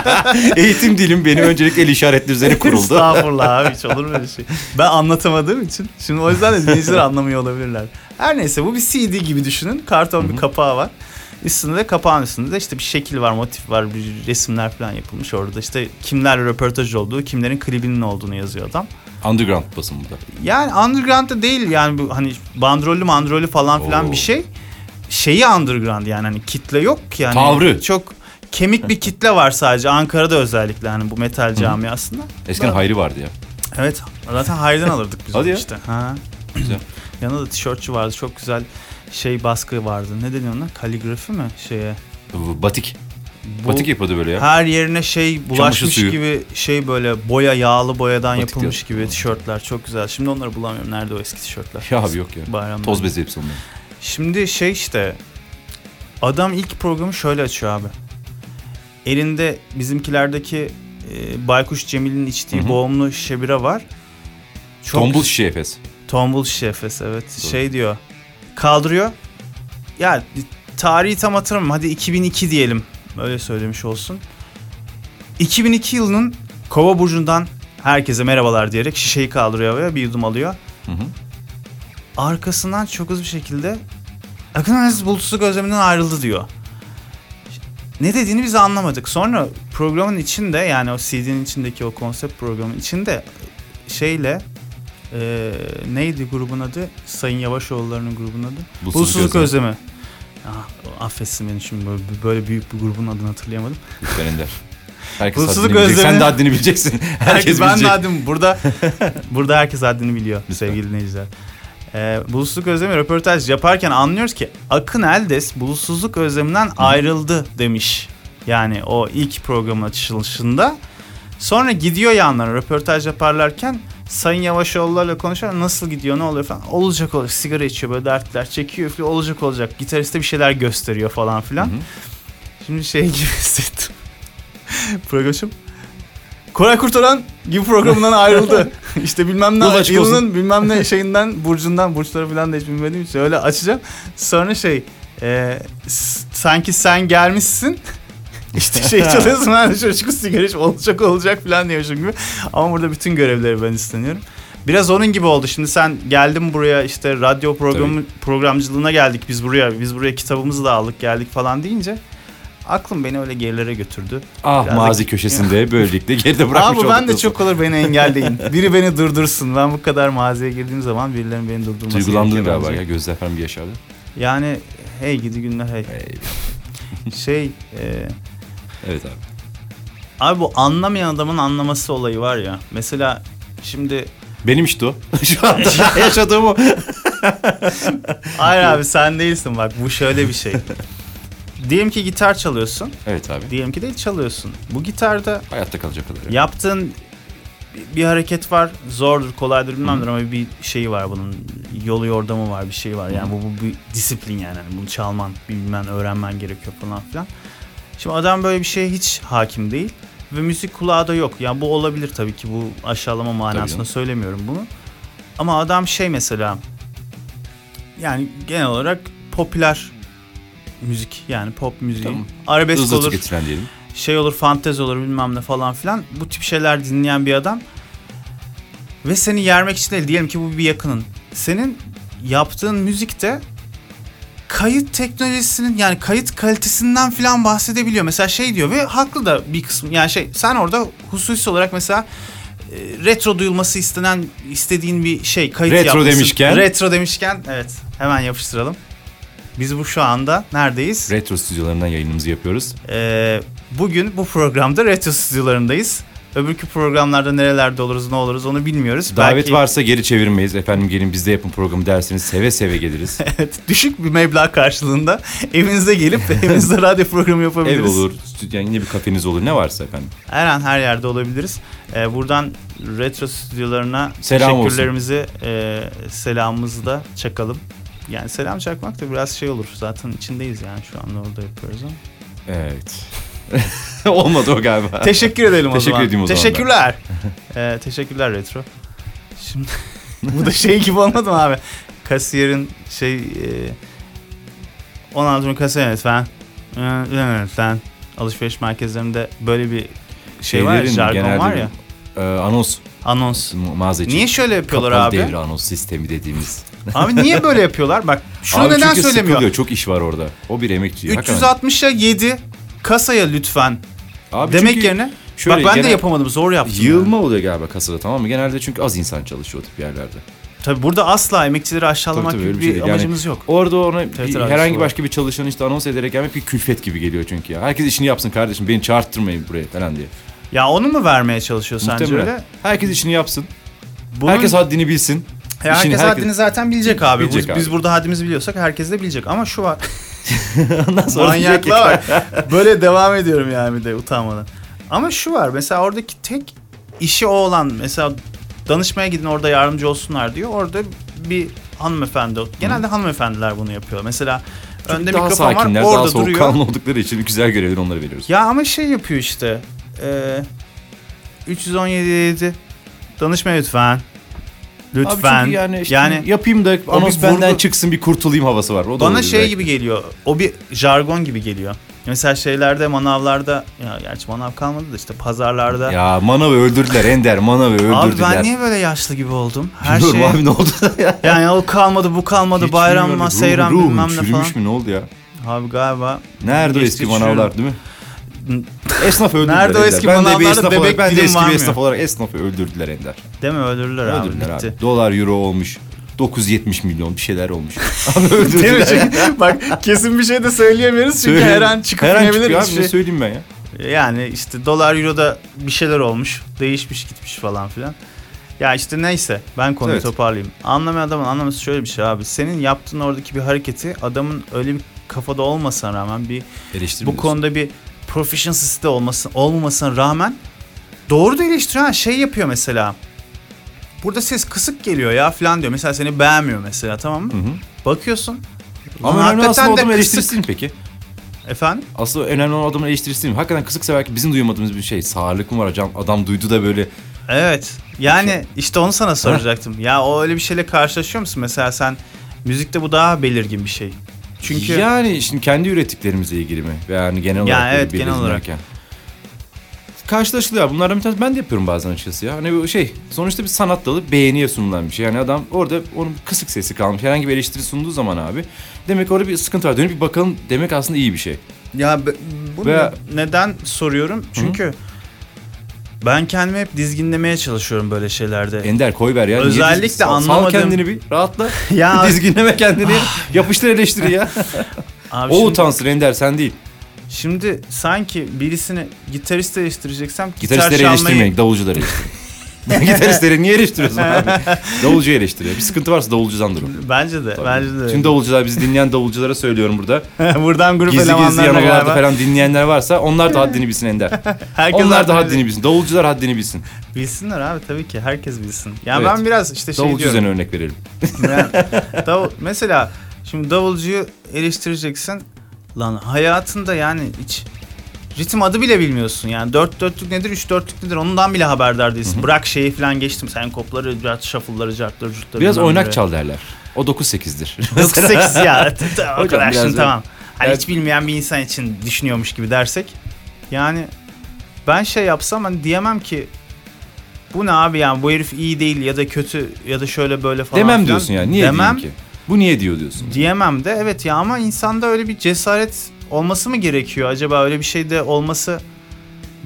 Eğitim dilim benim öncelikle el işaretleri üzerine kuruldu. Estağfurullah abi hiç olur mu öyle şey? Ben anlatamadığım için. Şimdi o yüzden de dinleyiciler anlamıyor olabilirler. Her neyse bu bir CD gibi düşünün. Karton bir kapağı var. Üstünde de kapağın üstünde de işte bir şekil var, motif var, bir resimler falan yapılmış orada. İşte kimlerle röportaj olduğu, kimlerin klibinin olduğunu yazıyor adam. Underground basın burada. Yani underground da değil yani bu hani bandrollü mandrollü falan filan Oo. bir şey. Şeyi underground yani hani kitle yok yani. Tavrı. Çok kemik bir kitle var sadece Ankara'da özellikle hani bu metal camiasında. Eskiden Hayri vardı ya. Evet. Zaten Hayri'den alırdık biz Hadi ya. işte. Ha. Güzel. Yanında da tişörtçü vardı. Çok güzel şey baskı vardı. Ne deniyor ona? Kaligrafi mi şeye? Bu Batik. Bu Batik yapıyordu böyle ya. her yerine şey bulaşmış suyu. gibi şey böyle boya yağlı boyadan Batik yapılmış diyor. gibi tişörtler çok güzel. Şimdi onları bulamıyorum. Nerede o eski tişörtler? Ya abi yok ya. Bayramda. Toz bezi hepsi onların. Şimdi şey işte adam ilk programı şöyle açıyor abi. Elinde bizimkilerdeki e, Baykuş Cemil'in içtiği Hı hı. boğumlu şişe bira var. Çok Tombul şişe Efes. Tombul şişe Efes evet. Doğru. Şey diyor. Kaldırıyor. Ya tarihi tam hatırlamıyorum. Hadi 2002 diyelim. Öyle söylemiş olsun. 2002 yılının Kova burcundan herkese merhabalar diyerek şişeyi kaldırıyor ve bir yudum alıyor. Hı hı. Arkasından çok hızlı bir şekilde Akın Aziz bulutsuzluk özleminden ayrıldı diyor. Ne dediğini biz anlamadık. Sonra programın içinde yani o CD'nin içindeki o konsept programın içinde şeyle e, neydi grubun adı? Sayın Yavaşoğulları'nın grubun adı. Bulutsuzluk Bulutsuzluk Özlemi. Özlemi. Ah, affetsin beni şimdi böyle, böyle büyük bir grubun adını hatırlayamadım. Lütfen Ender. Herkes Bulutsuzluk haddini bilecek. Sen özlemi. de haddini bileceksin. Herkes ben de bilecek. haddim burada burada herkes haddini biliyor Lütfen. sevgili dinleyiciler. Ee, bulutsuzluk özlemi röportaj yaparken anlıyoruz ki Akın Eldes bulutsuzluk özleminden ayrıldı demiş. Yani o ilk programın açılışında. Sonra gidiyor yanlarına röportaj yaparlarken Sayın Yavaşoğullar'la konuşuyor. Nasıl gidiyor ne oluyor falan. Olacak olacak. Sigara içiyor böyle dertler çekiyor üflüyor. Olacak olacak. Gitariste bir şeyler gösteriyor falan filan. Hı hı. Şimdi şey gibi hissettim. Programcım. Koray Kurtaran gibi programından ayrıldı. işte bilmem ne olsun. yılının bilmem ne şeyinden burcundan burçları falan da hiç bilmediğim için öyle açacağım. Sonra şey e, sanki sen gelmişsin. İşte şey çalıyorsun de çocuk sigara iç olacak olacak falan diyormuşum gibi. Ama burada bütün görevleri ben üstleniyorum. Biraz onun gibi oldu. Şimdi sen geldin buraya işte radyo programı programcılığına geldik biz buraya. Biz buraya kitabımızı da aldık geldik falan deyince aklım beni öyle gerilere götürdü. Ah Biraz da- mazi köşesinde böylelikle geride bırakmış Abi ben de çok olur beni engelleyin. Biri beni durdursun. Ben bu kadar maziye girdiğim zaman birilerinin beni durdurması Duygulandın galiba ya. Gözler falan bir yaşardı. Yani hey gidi günler hey. Hey. Şey e, Evet abi. abi bu anlamayan adamın anlaması olayı var ya. Mesela şimdi Benim işte o. Şu anda yaşadığım o. hayır abi sen değilsin bak bu şöyle bir şey. Diyelim ki gitar çalıyorsun. Evet abi. Diyelim ki de çalıyorsun. Bu gitarda Hayatta kalacak kadar. yaptığın bir- hareket var. Zordur, kolaydır bilmemdir ama bir şeyi var bunun. Yolu yordamı var, bir şey var. Yani bu, bu bir disiplin yani. Hani bunu çalman, bilmen, öğrenmen gerekiyor falan filan. Şimdi adam böyle bir şeye hiç hakim değil. ve müzik kulağı da yok. Yani bu olabilir tabii ki bu aşağılama manasında söylemiyorum bunu. Ama adam şey mesela yani genel olarak popüler müzik yani pop müziği. Tamam. Arabesk Hızlı olur, tüketilen diyelim. şey olur, fantezi olur bilmem ne falan filan. Bu tip şeyler dinleyen bir adam ve seni yermek için değil diyelim ki bu bir yakının. Senin yaptığın müzikte kayıt teknolojisinin yani kayıt kalitesinden filan bahsedebiliyor. Mesela şey diyor ve haklı da bir kısmı yani şey sen orada hususi olarak mesela e, retro duyulması istenen istediğin bir şey kayıt Retro yapmışsın. demişken? Retro demişken evet hemen yapıştıralım. Biz bu şu anda neredeyiz? Retro stüdyolarından yayınımızı yapıyoruz. Ee, bugün bu programda retro stüdyolarındayız. Öbürkü programlarda nerelerde oluruz ne oluruz onu bilmiyoruz. Davet Belki- varsa geri çevirmeyiz. Efendim gelin bizde yapın programı derseniz seve seve geliriz. Evet, düşük bir meblağ karşılığında evinize gelip evinizde radyo programı yapabiliriz. Ev olur, stüdyo, yine bir kafeniz olur. Ne varsa efendim. Her an her yerde olabiliriz. Ee, buradan retro stüdyolarına Selam olsun. teşekkürlerimizi, e, selamımızı da çakalım. Yani selam çakmak da biraz şey olur. Zaten içindeyiz yani şu anda orada yapıyoruz ama. Evet. Olmadı o galiba. Teşekkür edelim o Teşekkür zaman. edeyim o zaman ben. Teşekkürler. Ee, teşekkürler retro. Şimdi bu da şey gibi olmadı mı abi? Kasiyerin şey e, 16 bin kasiyer lütfen. Ee, Lütfen. Alışveriş merkezlerinde böyle bir şey var ya, Şeylerin jargon genelde var ya. e, anons Anons. mağaza için. Niye şöyle yapıyorlar Kapalı abi? devre anons sistemi dediğimiz. Abi niye böyle yapıyorlar? Bak şunu Abi neden çünkü söylemiyor? sıkılıyor. Çok iş var orada. O bir emekçi. hakikaten. 360'a 7 kasaya lütfen Abi demek çünkü yerine şöyle bak ben de genel- yapamadım zor yaptım. Yığılma oluyor galiba kasada tamam mı? Genelde çünkü az insan çalışıyor o tip yerlerde. Tabii burada asla emekçileri aşağılamak Tabii, tabii, gibi bir bir şey değil. amacımız yok. Orada ona bir- herhangi var. başka bir çalışan işte anons ederek gelmek bir külfet gibi geliyor çünkü ya. Herkes işini yapsın kardeşim beni çağırttırmayın buraya falan diye. Ya onu mu vermeye çalışıyor sence öyle? Herkes işini yapsın. Bunun, Herkes haddini bilsin. Herkes, işini herkes- haddini zaten bilecek abi. Bilecek biz, abi. biz burada haddimizi biliyorsak herkes de bilecek. Ama şu var. Ondan sonra Manyaklığa bak. Böyle devam ediyorum yani bir de utanmadan. Ama şu var. Mesela oradaki tek işi o olan mesela danışmaya gidin orada yardımcı olsunlar diyor. Orada bir hanımefendi. Genelde hanımefendiler bunu yapıyor. Mesela önde daha mikrofon var sakinler, orada daha duruyor. soğukkanlı oldukları için güzel görevleri onlara veriyoruz. Ya ama şey yapıyor işte. E, 317 danışma lütfen. Lütfen. Abi çünkü yani, işte yani yapayım da anons bir benden vurgu- çıksın bir kurtulayım havası var. O da bana şey belki. gibi geliyor. O bir jargon gibi geliyor. Mesela şeylerde manavlarda ya gerçi manav kalmadı da işte pazarlarda. Ya manavı öldürdüler Ender manavı öldürdüler. abi ben niye böyle yaşlı gibi oldum? Her Bilmiyorum şey abi ne oldu ya? yani o kalmadı bu kalmadı Hiç bayram mı seyran bilmem ne falan. çürümüş mü ne oldu ya? Abi galiba Nerede eski manavlar değil mi? Esnaf öldürdüler Nerede o Ender. eski ben de bir manavlarda esnaf bebek olarak, ben de dilim eski bir varmıyor. esnaf olarak esnafı öldürdüler Ender. değil mi öldürürler abi Öldürdüler bitti. abi. Dolar euro olmuş. 970 milyon bir şeyler olmuş. abi Değil mi? öldürdüler. Çünkü bak kesin bir şey de söyleyemiyoruz çünkü her an çıkıp Her an inebilir çıkıyor bir abi şey. ne söyleyeyim ben ya. Yani işte dolar euroda bir şeyler olmuş. Değişmiş gitmiş falan filan. Ya işte neyse ben konuyu Evet. toparlayayım. Anlamayan adamın anlaması şöyle bir şey abi. Senin yaptığın oradaki bir hareketi adamın öyle bir kafada olmasına rağmen bir Eleştirmiyorsun. bu konuda bir proficiency'si de olmasın, olmamasına rağmen doğru da eleştiriyor. Şey yapıyor mesela. Burada ses kısık geliyor ya falan diyor. Mesela seni beğenmiyor mesela tamam mı? Hı hı. Bakıyorsun. Ama önemli hakikaten aslında adamın eleştirisi mi peki? Efendim? Aslında önemli olan adamın eleştirisi mi? Hakikaten kısıksa belki bizim duymadığımız bir şey. Sağırlık mı var hocam? Adam duydu da böyle Evet. Yani işte onu sana soracaktım. Ya o öyle bir şeyle karşılaşıyor musun? Mesela sen müzikte bu daha belirgin bir şey. Çünkü Yani şimdi kendi ürettiklerimizle ilgili mi? Yani genel olarak Yani evet, genel olarak. Karşılaşılıyor. Bunlardan bir tanesi ben de yapıyorum bazen açıkçası ya. Hani şey sonuçta bir sanat dalı beğeniye sunulan bir şey. Yani adam orada onun kısık sesi kalmış. Herhangi bir eleştiri sunduğu zaman abi. Demek orada bir sıkıntı var. Dönüp bir bakalım demek aslında iyi bir şey. ya bunu Veya- neden soruyorum? Çünkü ben kendimi hep dizginlemeye çalışıyorum böyle şeylerde. Ender koy ver ya. Niye Özellikle diz- sal- anlamadığım- Sal kendini bir rahatla. Ya- Dizginleme kendini. Yapıştır eleştiri ya. Abi o şimdi, utansın Ender sen değil. şimdi sanki birisini gitarist eleştireceksem gitar Gitaristleri çalmayı... eleştirmeyin, davulcuları eleştirin. Gitaristleri niye eleştiriyorsun abi? Davulcuyu eleştiriyor. Bir sıkıntı varsa davulcudandır o. Bence de, Tabii. bence de. Tüm davulcular, bizi dinleyen davulculara söylüyorum burada. Buradan grup Gizli gizli galiba. falan dinleyenler varsa onlar da haddini bilsin Ender. Herkes onlar da haddini bilsin. Davulcular haddini bilsin. Bilsinler abi tabii ki herkes bilsin. Ya Evet. ben biraz işte şey Davulcu diyorum. örnek verelim. Yani dav- mesela şimdi davulcuyu eleştireceksin. Lan hayatında yani hiç ritim adı bile bilmiyorsun yani. Dört dörtlük nedir, üç dörtlük nedir ondan bile haberdar değilsin. Bırak şeyi falan geçtim. Sen kopları, shuffle'ları, cartları, curtları. Biraz oynak neleri. çal derler. O 9-8'dir. 98 ya. o kadar biraz şimdi tamam. Hani hiç bilmeyen bir insan için düşünüyormuş gibi dersek. Yani ben şey yapsam hani diyemem ki bu ne abi yani bu herif iyi değil ya da kötü ya da şöyle böyle falan Demem diyorsun yani. Niye Demem. ki? Bu niye diyor diyorsun. Diyemem de evet ya ama insanda öyle bir cesaret olması mı gerekiyor? Acaba öyle bir şey de olması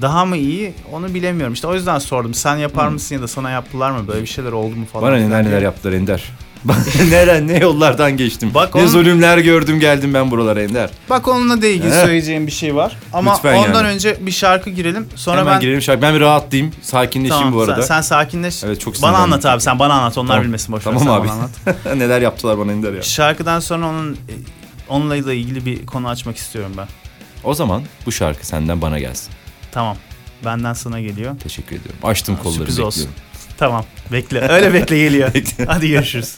daha mı iyi? Onu bilemiyorum. İşte o yüzden sordum. Sen yapar mısın ya da sana yaptılar mı? Böyle bir şeyler oldu mu falan. Hmm. Bana neler diye. neler yaptılar Ender. neler ne yollardan geçtim. Bak ne onun- zulümler gördüm geldim ben buralara Ender. Bak onunla da ilgili söyleyeceğim bir şey var. Ama Lütfen ondan yani. önce bir şarkı girelim. Sonra Hemen ben girelim şarkı. Ben bir rahatlayayım. Sakinleşeyim Tamam, bu arada. Sen, sen sakinleş. Evet, çok bana anlat abi sen bana anlat. Onlar Tamam. bilmesin boş ver, Tamam sen abi. bana anlat. neler yaptılar bana Ender ya. Şarkıdan sonra onun onunla da ilgili bir konu açmak istiyorum ben. O zaman bu şarkı senden bana gelsin. Tamam. Benden sana geliyor. Teşekkür ediyorum. Açtım kolları Sürpriz bekliyorum. olsun. Tamam. Bekle. Öyle bekle geliyor. Hadi görüşürüz.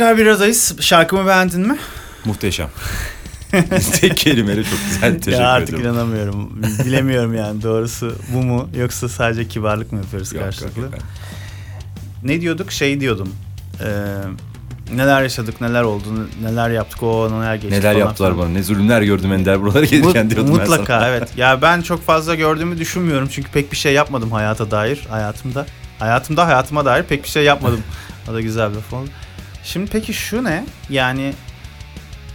Tekrar bir aradayız. Şarkımı beğendin mi? Muhteşem. Tek kelimeyle çok güzel. Teşekkür ya artık ederim. inanamıyorum. Bilemiyorum yani doğrusu bu mu yoksa sadece kibarlık mı yapıyoruz Yok, karşılıklı? yok. Ne diyorduk? Şey diyordum. Ee, neler yaşadık, neler oldu, neler yaptık, o neler geçti Neler falan yaptılar filan. bana. Ne zulümler gördüm Ender buralara gelirken Mut- diyordum. Mutlaka evet. Ya ben çok fazla gördüğümü düşünmüyorum çünkü pek bir şey yapmadım hayata dair hayatımda. Hayatımda hayatıma dair pek bir şey yapmadım. o da güzel bir laf oldu. Şimdi peki şu ne? Yani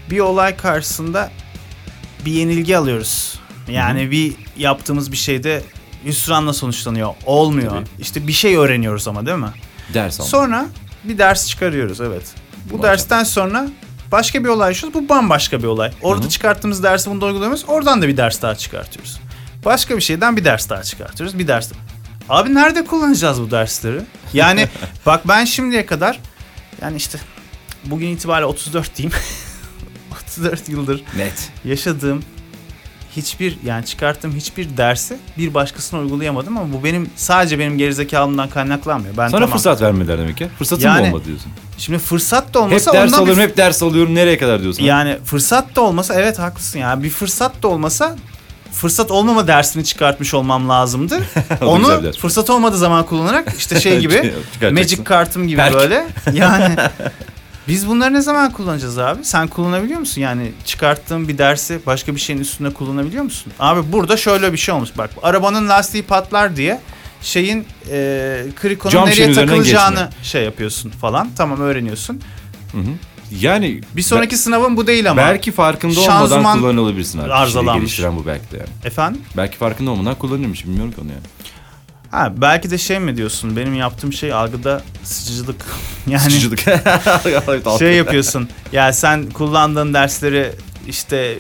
bir olay karşısında bir yenilgi alıyoruz. Yani bir yaptığımız bir şeyde hüsranla sonuçlanıyor. Olmuyor. Tabii. İşte bir şey öğreniyoruz ama değil mi? Ders aldım. Sonra bir ders çıkarıyoruz evet. Bu Maşallah. dersten sonra başka bir olay yaşıyoruz. Bu bambaşka bir olay. Orada Hı hı. çıkarttığımız dersi bunda uygulamıyoruz. Oradan da bir ders daha çıkartıyoruz. Başka bir şeyden bir ders daha çıkartıyoruz. Bir ders Abi nerede kullanacağız bu dersleri? Yani bak ben şimdiye kadar yani işte bugün itibariyle 34 diyeyim. 34 yıldır Net. yaşadığım hiçbir yani çıkarttığım hiçbir dersi bir başkasına uygulayamadım ama bu benim sadece benim gerizekalımdan kaynaklanmıyor. Ben Sana tamam. fırsat vermediler demek ki. Fırsatım Yani- mı olmadı diyorsun. Şimdi fırsat da Hep olmasa ders ondan bir- alıyorum, hep ders alıyorum. Nereye kadar diyorsun? yani fırsat da olmasa evet haklısın ya. Bir fırsat da olmasa fırsat olmama dersini çıkartmış olmam lazımdı. Onu fırsat olmadığı zaman kullanarak işte şey gibi. Magic kartım gibi Perk. böyle. Yani biz bunları ne zaman kullanacağız abi? Sen kullanabiliyor musun? Yani çıkarttığın bir dersi başka bir şeyin üstünde kullanabiliyor musun? Abi burada şöyle bir şey olmuş. Bak arabanın lastiği patlar diye şeyin e, krikonun nereye takılacağını şey yapıyorsun falan. Tamam öğreniyorsun. Hı hı. Yani Bir sonraki sınavın bu değil ama. belki farkında olmadan Şanzıman kullanılabilirsin abi. arızalanmış. Geliştiren bu belki de yani. Efendim? Belki farkında olmadan kullanıyormuş. Bilmiyorum ki onu yani. Ha belki de şey mi diyorsun? Benim yaptığım şey algıda sıcıcılık. Yani Sıcılık. şey yapıyorsun. Ya sen kullandığın dersleri işte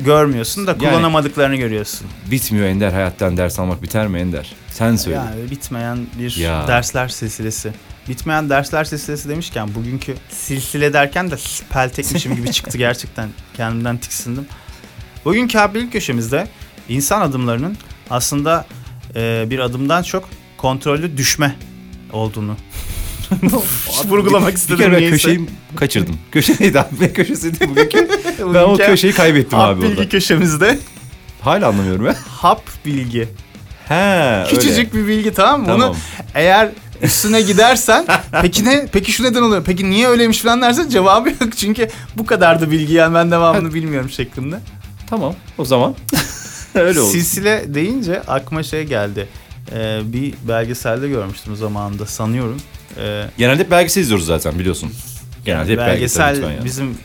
görmüyorsun da Yani- kullanamadıklarını görüyorsun. Bitmiyor Ender. Hayattan ders almak biter mi Ender? Sen söyle. Yani bitmeyen bir Ya. dersler silsilesi. Bitmeyen dersler silsilesi demişken bugünkü silsile derken de peltekmişim gibi çıktı gerçekten. Kendimden tiksindim. Bugünkü habilik köşemizde insan adımlarının aslında e, bir adımdan çok kontrollü düşme olduğunu vurgulamak Bir istedim. kere ben köşeyi kaçırdım. Köşe neydi abi? Köşesiydi bugünkü? ben o köşeyi kaybettim hap abi bilgi orada. köşemizde Hala anlamıyorum ya. hap bilgi. He Küçücük bir bilgi tamam mı? Tamam. Bunu eğer üstüne gidersen peki ne peki şu neden oluyor? Peki niye öyleymiş falan dersen cevabı yok. Çünkü bu kadar da bilgi yani ben devamını bilmiyorum şeklinde. Tamam. O zaman. öyle oldu. Silsile deyince aklıma şey geldi. Ee, bir belgeselde görmüştüm zamanında sanıyorum. Ee, Genelde hep belgesel izliyoruz zaten biliyorsun. Genelde hep belgesel, belgesel yani. bizim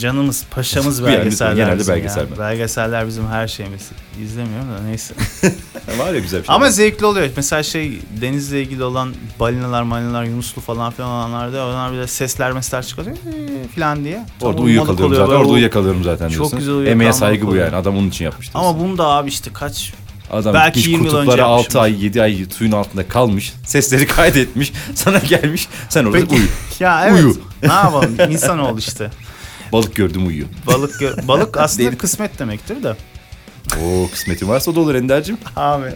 canımız, paşamız belgeseller. genelde bizim belgesel ya. Belgeseller bizim her şeyimiz. İzlemiyorum da neyse. Var ya güzel bir şey. Ama zevkli oluyor. Mesela şey denizle ilgili olan balinalar, malinalar, yunuslu falan filan olanlarda onlar bir de sesler mesler çıkartıyor "Ee" falan diye. Tam Orada uyumalık uyuyakalıyorum zaten. Orada uyuyakalıyorum zaten Çok diyorsun. güzel Emeğe saygı bu yani. Adam onun için yapmış diyorsun. Ama bunu da abi işte kaç Adam belki gitmiş 20 yıl önce kutuplara 6 yapmışım. ay 7 ay suyun altında kalmış. Sesleri kaydetmiş. Sana gelmiş. Sen orada Peki. uyu. ya evet. Uyu. ne yapalım? İnsanoğlu işte. Balık gördüm uyuyor. Balık gö- balık aslında Değil. kısmet demektir de. Oo kısmetin varsa o da olur Ender'cim. Abi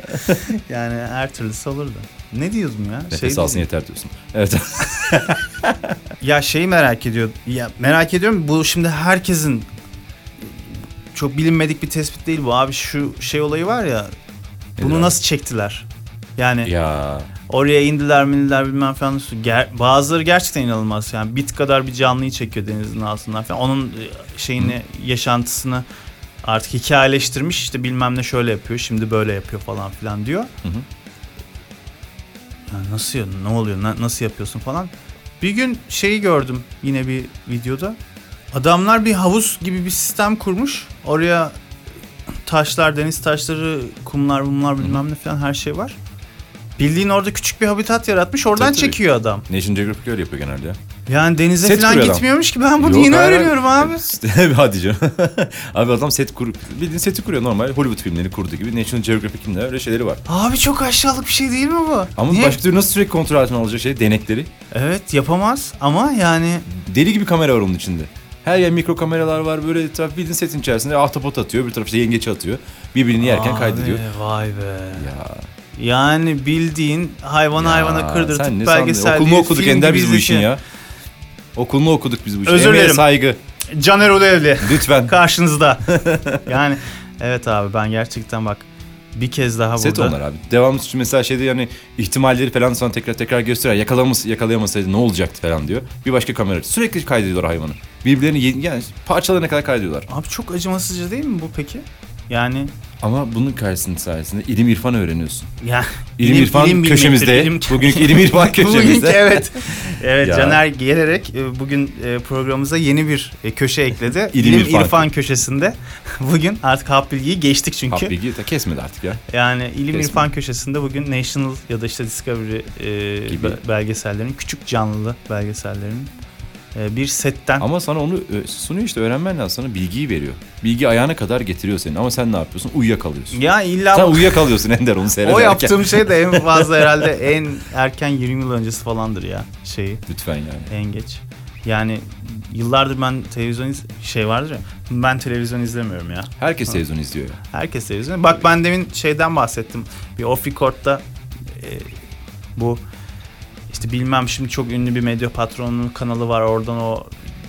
yani her türlüsü olur da. Ne diyordum ya? Nefes Şey alsın yeter diyorsun. Evet. Ya şeyi merak ediyor. Ya merak ediyorum bu şimdi herkesin çok bilinmedik bir tespit değil bu abi şu şey olayı var ya. Bunu abi? nasıl çektiler? Yani ya oraya indiler mindiler bilmem falan. Ger- bazıları gerçekten inanılmaz. Yani bit kadar bir canlıyı çekiyor denizin altından falan. Onun e, şeyini yaşantısını artık hikayeleştirmiş işte bilmem ne şöyle yapıyor şimdi böyle yapıyor falan filan diyor. Hı hı. Yani nasıl ne oluyor na- nasıl yapıyorsun falan. Bir gün şeyi gördüm yine bir videoda. Adamlar bir havuz gibi bir sistem kurmuş. Oraya taşlar, deniz taşları, kumlar, mumlar bilmem ne falan her şey var. Bildiğin orada küçük bir habitat yaratmış. Oradan Tabii, çekiyor adam. National Geographic öyle yapıyor genelde ya. Yani denize Set falan gitmiyormuş ki ben bunu Yok, yeni hayır, öğreniyorum abi. Hadi canım. abi adam set kur bildiğin seti kuruyor normal Hollywood filmleri kurduğu gibi National Geographic filmleri öyle şeyleri var. Abi çok aşağılık bir şey değil mi bu? Ama Niye? başka türlü nasıl sürekli kontrol altına alacak şey denekleri. Evet yapamaz ama yani Deli gibi kamera var onun içinde. Her yer mikro kameralar var böyle etraf bildiğin setin içerisinde ahtapot atıyor bir taraf işte yengeç atıyor. Birbirini yerken Abi, kaydediyor. Vay be. Ya, Yani bildiğin hayvan ya hayvana sen kırdırtıp ne sandın? belgesel Okul mu okuduk Ender biz bu işin ya. Okulunu okuduk biz bu işi. Özür dilerim. saygı. Caner Ulevli Lütfen. karşınızda. yani evet abi ben gerçekten bak bir kez daha Set burada. onlar abi. Devamlı için mesela şeyde yani ihtimalleri falan sana tekrar tekrar gösteriyor. Yakalaması, yakalayamasaydı ne olacaktı falan diyor. Bir başka kamera. Sürekli kaydediyorlar hayvanı. Birbirlerini yani parçalarına kadar kaydediyorlar. Abi çok acımasızca değil mi bu peki? Yani Ama bunun karşısında sayesinde ilim irfan öğreniyorsun. ya İlim, irfan bilmektir, köşemizde. ilim- Bugünkü ilim irfan köşemizde. Bugünkü evet. Evet Ya. Caner gelerek e, bugün e, programımıza yeni bir e, köşe ekledi. İlim İlim, irfan. irfan. köşesinde. Bugün artık hap bilgiyi geçtik çünkü. Hap bilgi de kesmedi artık ya. Yani ilim Kesme. irfan köşesinde bugün National ya da işte Discovery e, Gibi. be- belgesellerinin küçük canlılı belgesellerinin e, bir setten Ama sana onu ö, sunuyor işte öğrenmen lazım. Sana bilgiyi veriyor. Bilgi ayağına kadar getiriyor seni. Ama sen ne yapıyorsun? Uyuyakalıyorsun. ya illa Sen uyuyakalıyorsun Ender onu seyrederken. o yaptığım şey de en fazla herhalde en erken 20 yıl öncesi falandır ya şeyi Lütfen yani. en geç. Yani yıllardır ben televizyon iz- şey vardır ya ben televizyon izlemiyorum ya. Herkes televizyon izliyor ya. Herkes televizyon. Bak ben demin şeyden bahsettim. Bir off record'da e, bu işte bilmem şimdi çok ünlü bir medya patronunun kanalı var. Oradan o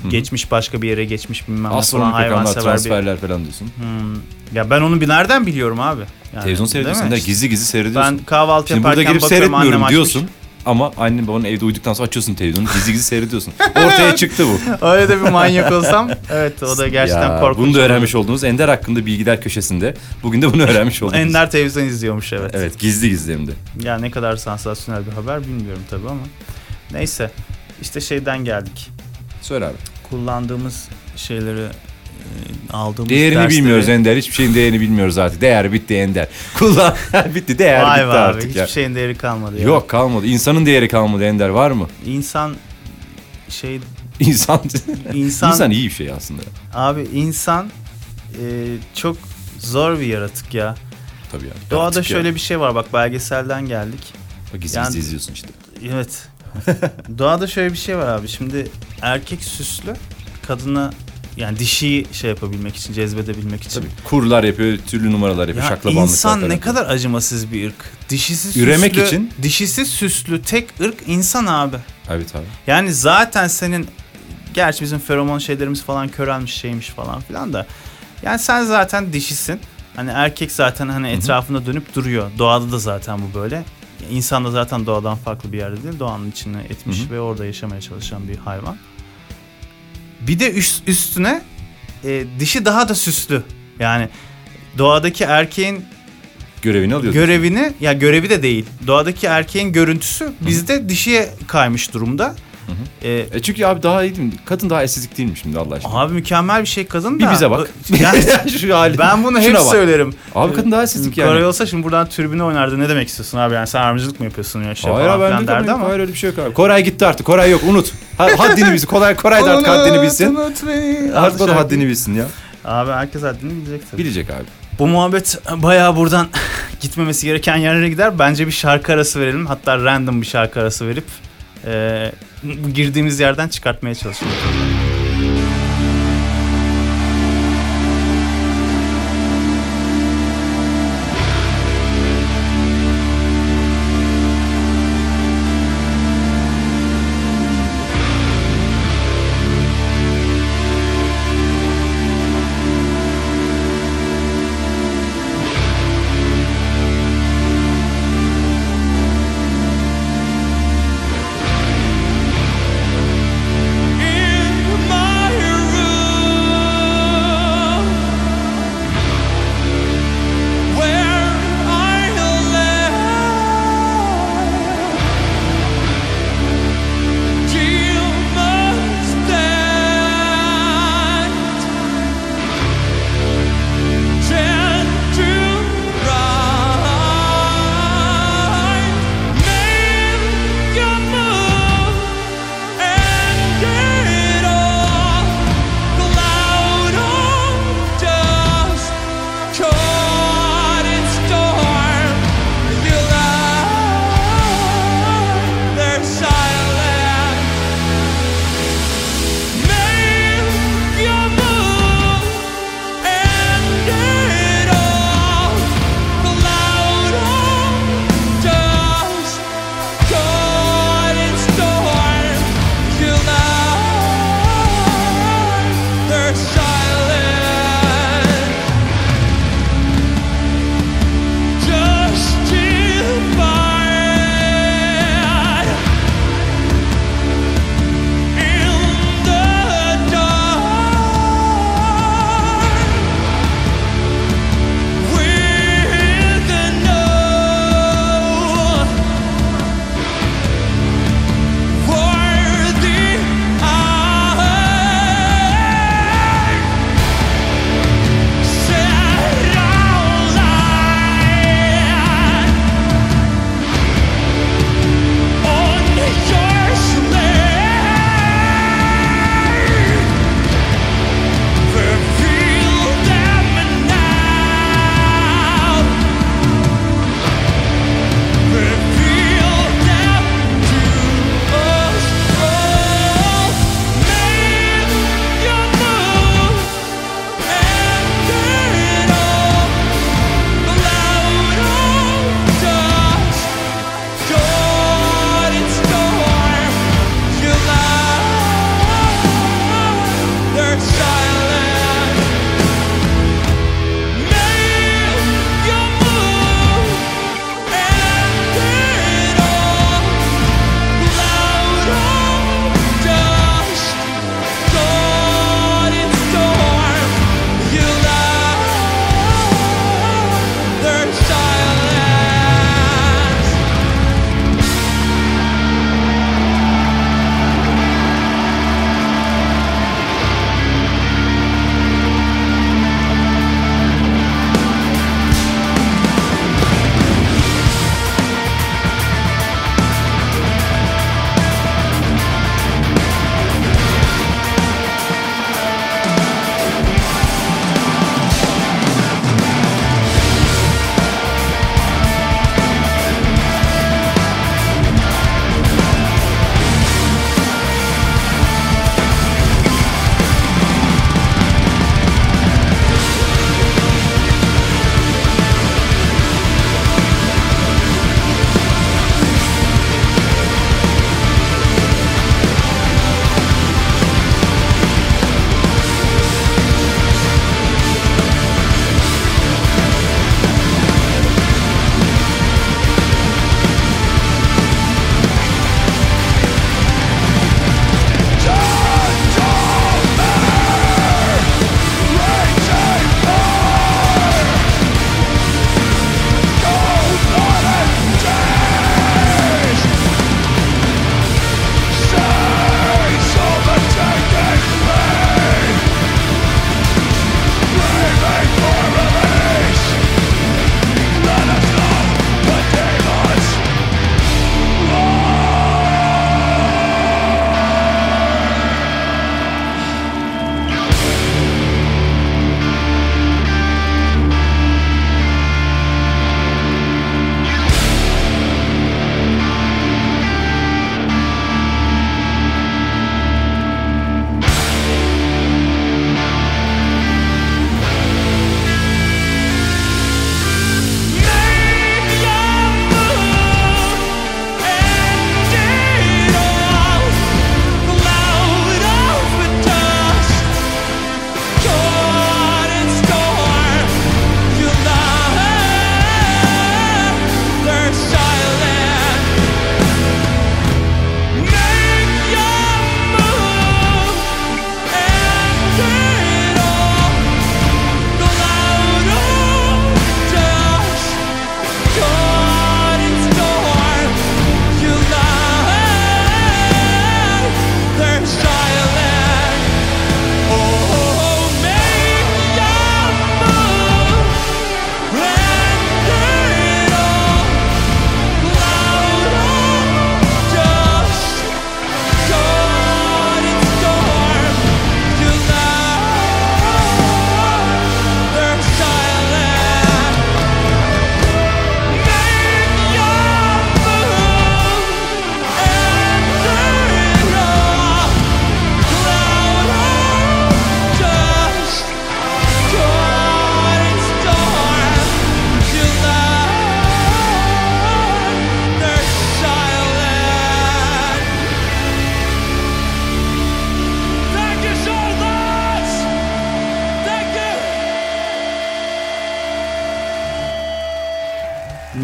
geçmiş başka bir yere geçmiş bilmem ne falan Astronomik rakamlar, hayvansever bir. transferler falan diyorsun. Hmm. Ya ben onu bir nereden biliyorum abi? Yani, televizyon seyrediyorsun. Ender gizli gizli seyrediyorsun. Ben kahvaltı Şimdi burada yaparken girip bakıyorum annem açmış. Ama annen babanın evde uyuduktan sonra açıyorsun televizyonu gizli gizli seyrediyorsun. Ortaya çıktı bu. Öyle de bir manyak olsam evet o da gerçekten Ya, korkunç. Bunu da öğrenmiş olduğunuz Ender hakkında bilgiler köşesinde. Bugün de bunu öğrenmiş oldunuz. Ender televizyon izliyormuş evet. Evet gizli gizli hem de. Ya ne kadar sansasyonel bir haber bilmiyorum tabii ama. Neyse işte şeyden geldik. Söyle abi. Kullandığımız şeyleri aldığımız Değerini dersleri- bilmiyoruz Ender. Hiçbir şeyin değerini bilmiyoruz artık. Değer bitti Ender. Kullan. bitti. Değer Vay bitti abi artık hiçbir ya. şeyin değeri kalmadı ya. Yok kalmadı. İnsanın değeri kalmadı Ender var mı? İnsan şey İnsan insan, İnsan iyi bir şey aslında. abi insan e, çok zor bir yaratık ya. Tabii ya. Doğada ya. şöyle bir şey var bak belgeselden geldik. Bak gizli Yani- gizli izliyorsun işte. Evet. Doğada şöyle bir şey var abi. Şimdi erkek süslü kadına yani dişiyi şey yapabilmek için, cezbedebilmek için. Tabii. Kurlar yapıyor, türlü numaralar yapıyor, Ya şaklabanlıklar insan ne yapıyor. kadar acımasız bir ırk. Dişisi Üremek süslü, için- Dişisi süslü tek ırk insan abi. Evet abi. Yani zaten senin gerçi bizim feromon şeylerimiz falan körelmiş şeymiş falan filan da. Yani sen zaten dişisin. Hani erkek zaten hani etrafında dönüp duruyor. Doğada da zaten bu böyle. İnsan da zaten doğadan farklı bir yerde değil. Doğanın içine etmiş Hı hı. ve orada yaşamaya çalışan bir hayvan. Bir de üst, üstüne e, dişi daha da süslü. Yani doğadaki erkeğin Görevini alıyorsun. görevini ya görevi de değil. Doğadaki erkeğin görüntüsü bizde dişiye kaymış durumda. Ee, E çünkü abi daha iyi değil mi? Kadın daha estetik değil mi şimdi Allah aşkına? abi mükemmel bir şey kadın bir da. bize bak. Yani Şu hali. ben bunu hep bak. söylerim. Abi kadın daha estetik yani. Koray olsa şimdi buradan tribüne oynardı. Ne demek istiyorsun abi? Yani sen aramcılık mı yapıyorsun ya işte Hayır abi ben de derdi ama. Hayır öyle bir şey yok abi. Koray gitti artık. Koray yok unut. Ha- haddini bilsin. Koray, Koray da artık haddini bilsin. Artık o da haddini bilsin ya. Abi herkes haddini bilecek tabii. Bilecek abi. Bu muhabbet bayağı buradan gitmemesi gereken yerlere gider. Bence bir şarkı arası verelim. Hatta random bir şarkı arası verip e, girdiğimiz yerden çıkartmaya çalışalım.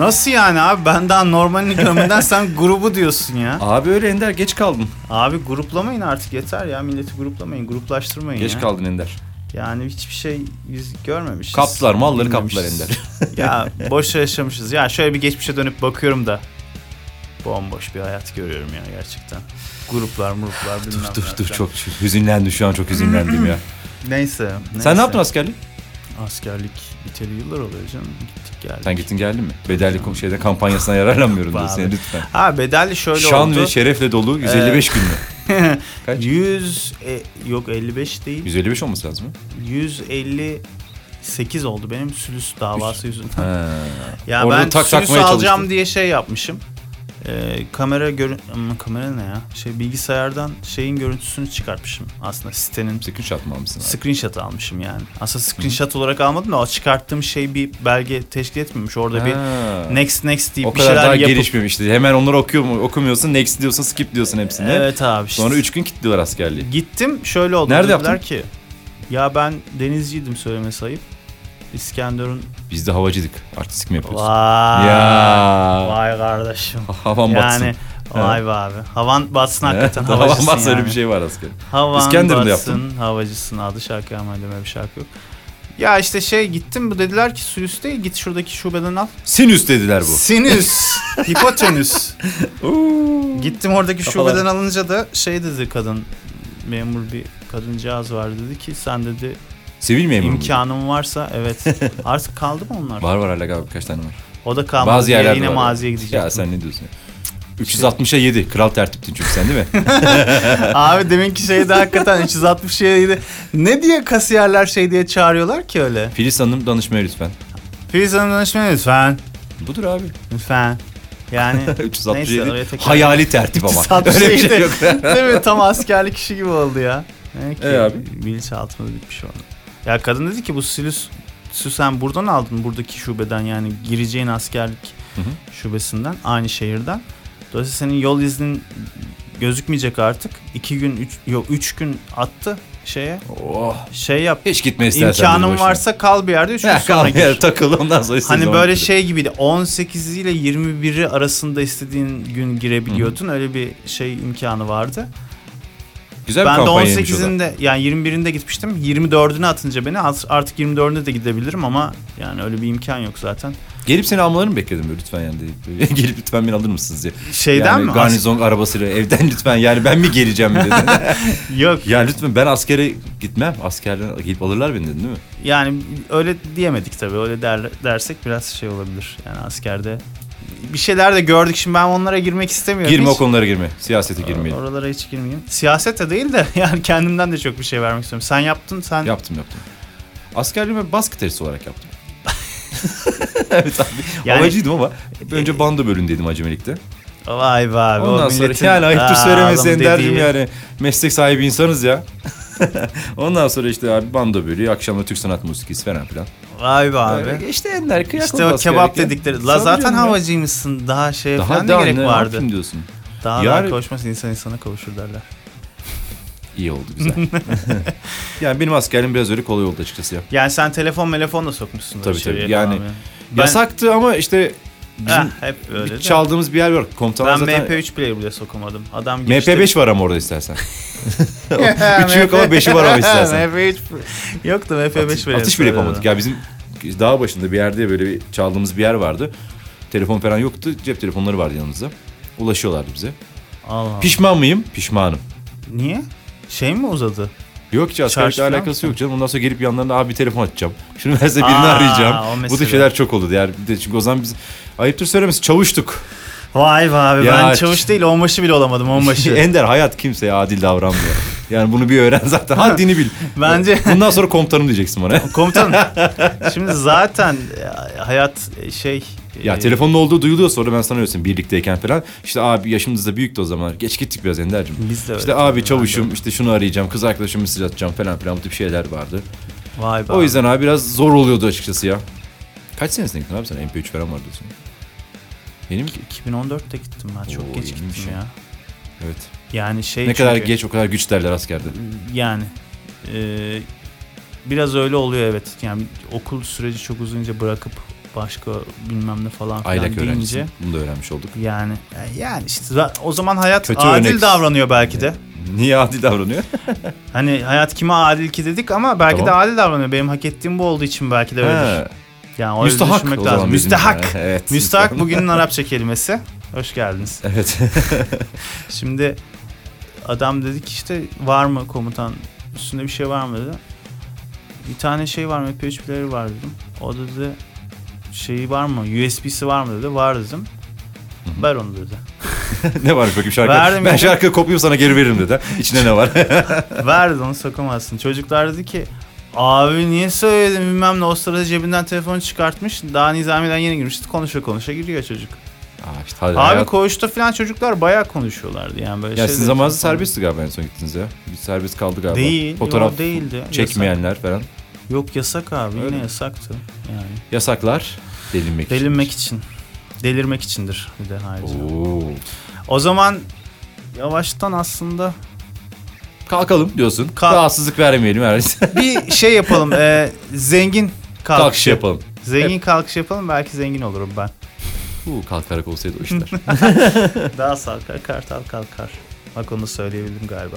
Nasıl yani abi? Ben daha normalini görmeden sen grubu diyorsun ya. Abi öyle Ender geç kaldın. Abi gruplamayın artık yeter ya. Milleti gruplamayın, gruplaştırmayın Geç ya. kaldın Ender. Yani hiçbir şey biz görmemişiz. Kaptılar malları kaptılar bilmemişiz. Ender. ya boş yaşamışız. Ya şöyle bir geçmişe dönüp bakıyorum da bomboş bir hayat görüyorum ya gerçekten. Gruplar, muruplar bilmem dur dur falan. çok hüzünlendim şu an çok hüzünlendim ya. Neyse, neyse. Sen ne yaptın askerlik? Askerlik biteli yıllar oluyor canım. Gittik geldik. Sen gittin geldin mi? Bedelli kom- şeyde kampanyasına yararlanmıyorum diyor Abi. seni lütfen. Ha bedelli şöyle Şan oldu. ve şerefle dolu 155 gün mü? Kaç? 100 e, yok 55 değil. 155 olması lazım mı? 158 oldu benim sülüs davası yüzünden. Ha. Ya Orada ben tak sülüs alacağım çalıştın. diye şey yapmışım. Ee, kamera görün ama kamera ne ya? Şey bilgisayardan şeyin görüntüsünü çıkartmışım aslında sitenin Screenshot mı almışsın abi? screenshot almışım yani. Aslında screenshot olarak almadım da o çıkarttığım şey bir belge teşkil etmemiş. Orada bir Ha. next next deyip o bir kadar şeyler daha yapıp gelişmemişti. Hemen onları okuyor mu? Okumuyorsun, next diyorsun, skip diyorsun hepsini. Evet abi. Sonra 3 gün kilitliyorlar askerliği. Gittim şöyle oldu. Nerede yaptın? ki ya ben denizciydim söylemesi ayıp. İskenderun Biz de havacıydık. Artistik mi yapıyorsun? Vay. Ya. Vay kardeşim. Havan batsın. Yani vay be abi. Havan batsın hakikaten Havan havacısın batsın yani. öyle bir şey var asker. Havan İskenderun'da batsın yaptın. havacısın adı şarkı ama öyle bir şarkı yok. Ya işte şey gittim bu dediler ki Sülüs değil git şuradaki şubeden al. Sinüs dediler bu. Sinüs. hipotenüs. Gittim oradaki Kafalar. şubeden alınca da şey dedi kadın memur bir kadıncağız var dedi ki sen dedi Sivil memur muydu? imkanın varsa evet artık kaldı mı onlar? Var var hala galiba birkaç tane var. O da kalmadı. Bazı diye yerlerde yine var. maziye gidecek. Ya sen ne diyorsun? ya? 360'a 7. Kral tertiptin çünkü sen değil mi? Abi deminki şeyde hakikaten 367. Ne diye kasiyerler şey diye çağırıyorlar ki öyle? Filiz Hanım danışmaya lütfen. Filiz Hanım danışmayın lütfen. Budur abi. Lütfen. Yani 367. Neyse, Hayali tertip ama. 367. Öyle bir şey yok. Değil mi? Tam askerlik işi gibi oldu ya. Demek ki E abi? bilinçaltımda bitmiş oldu. Ya kadın dedi ki bu silüs sen buradan aldın buradaki şubeden yani gireceğin askerlik Hı hı. şubesinden aynı şehirden. Dolayısıyla senin yol iznin gözükmeyecek artık. İki gün, üç, yok üç gün attı şeye. Oh. Şey yap. Hiç gitme istersen. İmkanın varsa kal bir yerde üç gün sonra kal gir. ya, takıl ondan sonra Hani böyle gir. şey gibiydi. 18 ile 21'i arasında istediğin gün girebiliyordun. Öyle bir şey imkanı vardı. Güzel bir ben de o da. 18'inde yani 21'inde gitmiştim. 24'üne atınca beni artık 24'üne de gidebilirim ama yani öyle bir imkan yok zaten. Gelip seni almalarını bekledim böyle lütfen yani. Gelip lütfen beni alır mısınız diye. Şeyden yani mi? Garnizon arabasıyla evden lütfen yani ben mi geleceğim mi dedin. As- yok. ya lütfen ben askere gitmem. Askerden gelip alırlar beni dedin değil mi? Yani öyle diyemedik tabii. Öyle der, dersek biraz şey olabilir. Yani askerde bir şeyler de gördük. Şimdi ben onlara girmek istemiyorum. Girme Hiç- o konulara girme. Siyasete girmeyelim. Oralara hiç girmeyeyim. Siyaset de değil de yani kendimden de çok bir şey vermek istiyorum. Sen yaptın sen Yaptım yaptım. Askerliğimi bas gitarist olarak yaptım. evet abi. Yani- Havacıydım ama önce bando bölümündeydim acemilikte. Vay be abi. o Ondan sonra milletin- yani ayıptır Aa, söylemesi adamın Ender'cim dediği- yani. Meslek sahibi insanız ya. Ondan sonra işte abi bando bölüğü, akşamda Türk sanat musikisi falan filan. Vay be abi. Öyle işte Ender kıyak İşte o kebap ya. dedikleri. La zaten havacıymışsın. Daha şey Daha falan ne daha gerek ne vardı? yapayım diyorsun. Daha Yani- daha kavuşmaz insan insana kavuşur derler. İyi oldu güzel. yani benim askerliğim biraz öyle kolay oldu açıkçası ya. Yani sen telefon telefon da sokmuşsun. Tabii, tabii. Yani abi. Ben, Yasaktı ama işte bizim Heh, hep öyle. bir çaldığımız bir yer var. Komutanlar Ben zaten... MP3 player bile sokamadım. Adam geçti. MP5 var ama orada istersen. Üçü yok ama beşi var ama istersen. MP3 yoktu MP5 bile. Atış bile yapamadık. Ya bizim dağ başında bir yerde böyle bir çaldığımız bir yer vardı. Telefon falan yoktu. Cep telefonları vardı yanımızda. Ulaşıyorlardı bize. Allah. Pişman mıyım? Pişmanım. Niye? Şey mi uzadı? Yok ki askerlikle alakası mı? yok canım. Ondan sonra gelip yanlarına abi bir telefon açacağım. Şunu verse birini Aa, o arayacağım. Bu mesele. tip şeyler çok oldu. Yani bir de çünkü o zaman biz ayıptır söylemesi çavuştuk. Vay be abi Ya- ben çavuş değil onbaşı bile olamadım onbaşı. Ender hayat kimseye adil davranmıyor. Yani bunu bir öğren zaten. Haddini bil. Bence Bundan sonra komutanım diyeceksin bana. komutanım şimdi zaten hayat e, şey Ya e, telefonun olduğu duyuluyor sonra ben sana öyle söyleyeyim birlikteyken falan. İşte abi yaşımız da büyüktü o zamanlar. Geç gittik biraz Ender'cim. Biz de öyle İşte abi çavuşum işte şunu arayacağım kız arkadaşım mesaj atacağım falan filan bu tip şeyler vardı. Vay be. O yüzden abi biraz zor oluyordu açıkçası ya. Kaç senesine gittin abi sen MP3 falan var diyorsun. Yeni mi? 2014'te gittim ben çok Oo, geç gittim ya. ya. Evet. Yani şey ne kadar çünkü- geç o kadar güç derler askerde. Yani e, biraz öyle oluyor evet. Yani okul süreci çok uzunca bırakıp başka bilmem ne falan filan Aylak deyince öğrencisi. Bunu da öğrenmiş olduk. yani yani işte o zaman hayat Kötü adil örnek. davranıyor belki de. Niye adil davranıyor? Hani hayat kime adil ki dedik ama belki de Tamam. adil davranıyor. Benim hak ettiğim bu olduğu için belki de öyledir. Yani öyle Müstahak düşünmek lazım. Müstahak. Evet. Müstahak bugünün Arapça kelimesi. Hoş geldiniz. Evet. Şimdi adam dedi ki işte var mı komutan üstünde bir şey var mı dedi. Bir tane şey var mı MP3 player var dedim. O dedi şeyi var mı USB'si var mı dedi. Var dedim. Ver onu dedi. ne varmış bakayım şarkı? Verdim ben şarkı kopyayım sana geri veririm dedi. İçine ne var? Ver dedi onu sokamazsın. Çocuklar dedi ki abi niye söyledin bilmem ne o sırada cebinden telefonu çıkartmış. Daha nizamiden yeni girmişti konuşa konuşa giriyor çocuk. Aa, işte hadi Abi hayat- koğuşta falan çocuklar bayağı konuşuyorlardı yani böyle Ya sizin zamanınızda falan. serbestti galiba en son gittiniz ya. Bir serbest kaldı galiba. Değil. Fotoğraf değildi. çekmeyenler falan. Yasak. Yok yasak abi Öyle yine yasaktı. Yani. Yasaklar delinmek için. Delinmek için. Delirmek içindir bir de ayrıca. Oo. O zaman yavaştan aslında Kalkalım diyorsun. Kalk. Rahatsızlık vermeyelim her bir şey yapalım. e, zengin kalkış, Kalkış yapalım. Zengin kalkış yapalım belki zengin olurum ben. Uu, kalkarak olsaydı o işler. Daha salkar kartal kalkar. Bak onu söyleyebildim galiba.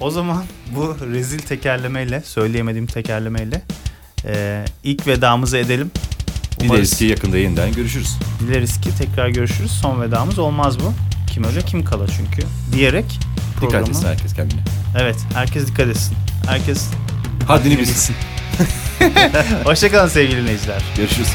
O zaman bu rezil tekerlemeyle, söyleyemediğim tekerlemeyle e, ilk vedamızı edelim. Dileriz ki yakında yeniden görüşürüz. Dileriz ki tekrar görüşürüz. Son vedamız olmaz bu. Kim öyle kim kala çünkü. Diyerek Dikkat programı... etsin herkes kendine. Evet herkes dikkat etsin. Herkes Haddini bilsin. Hoşçakalın sevgili dinleyiciler. Görüşürüz.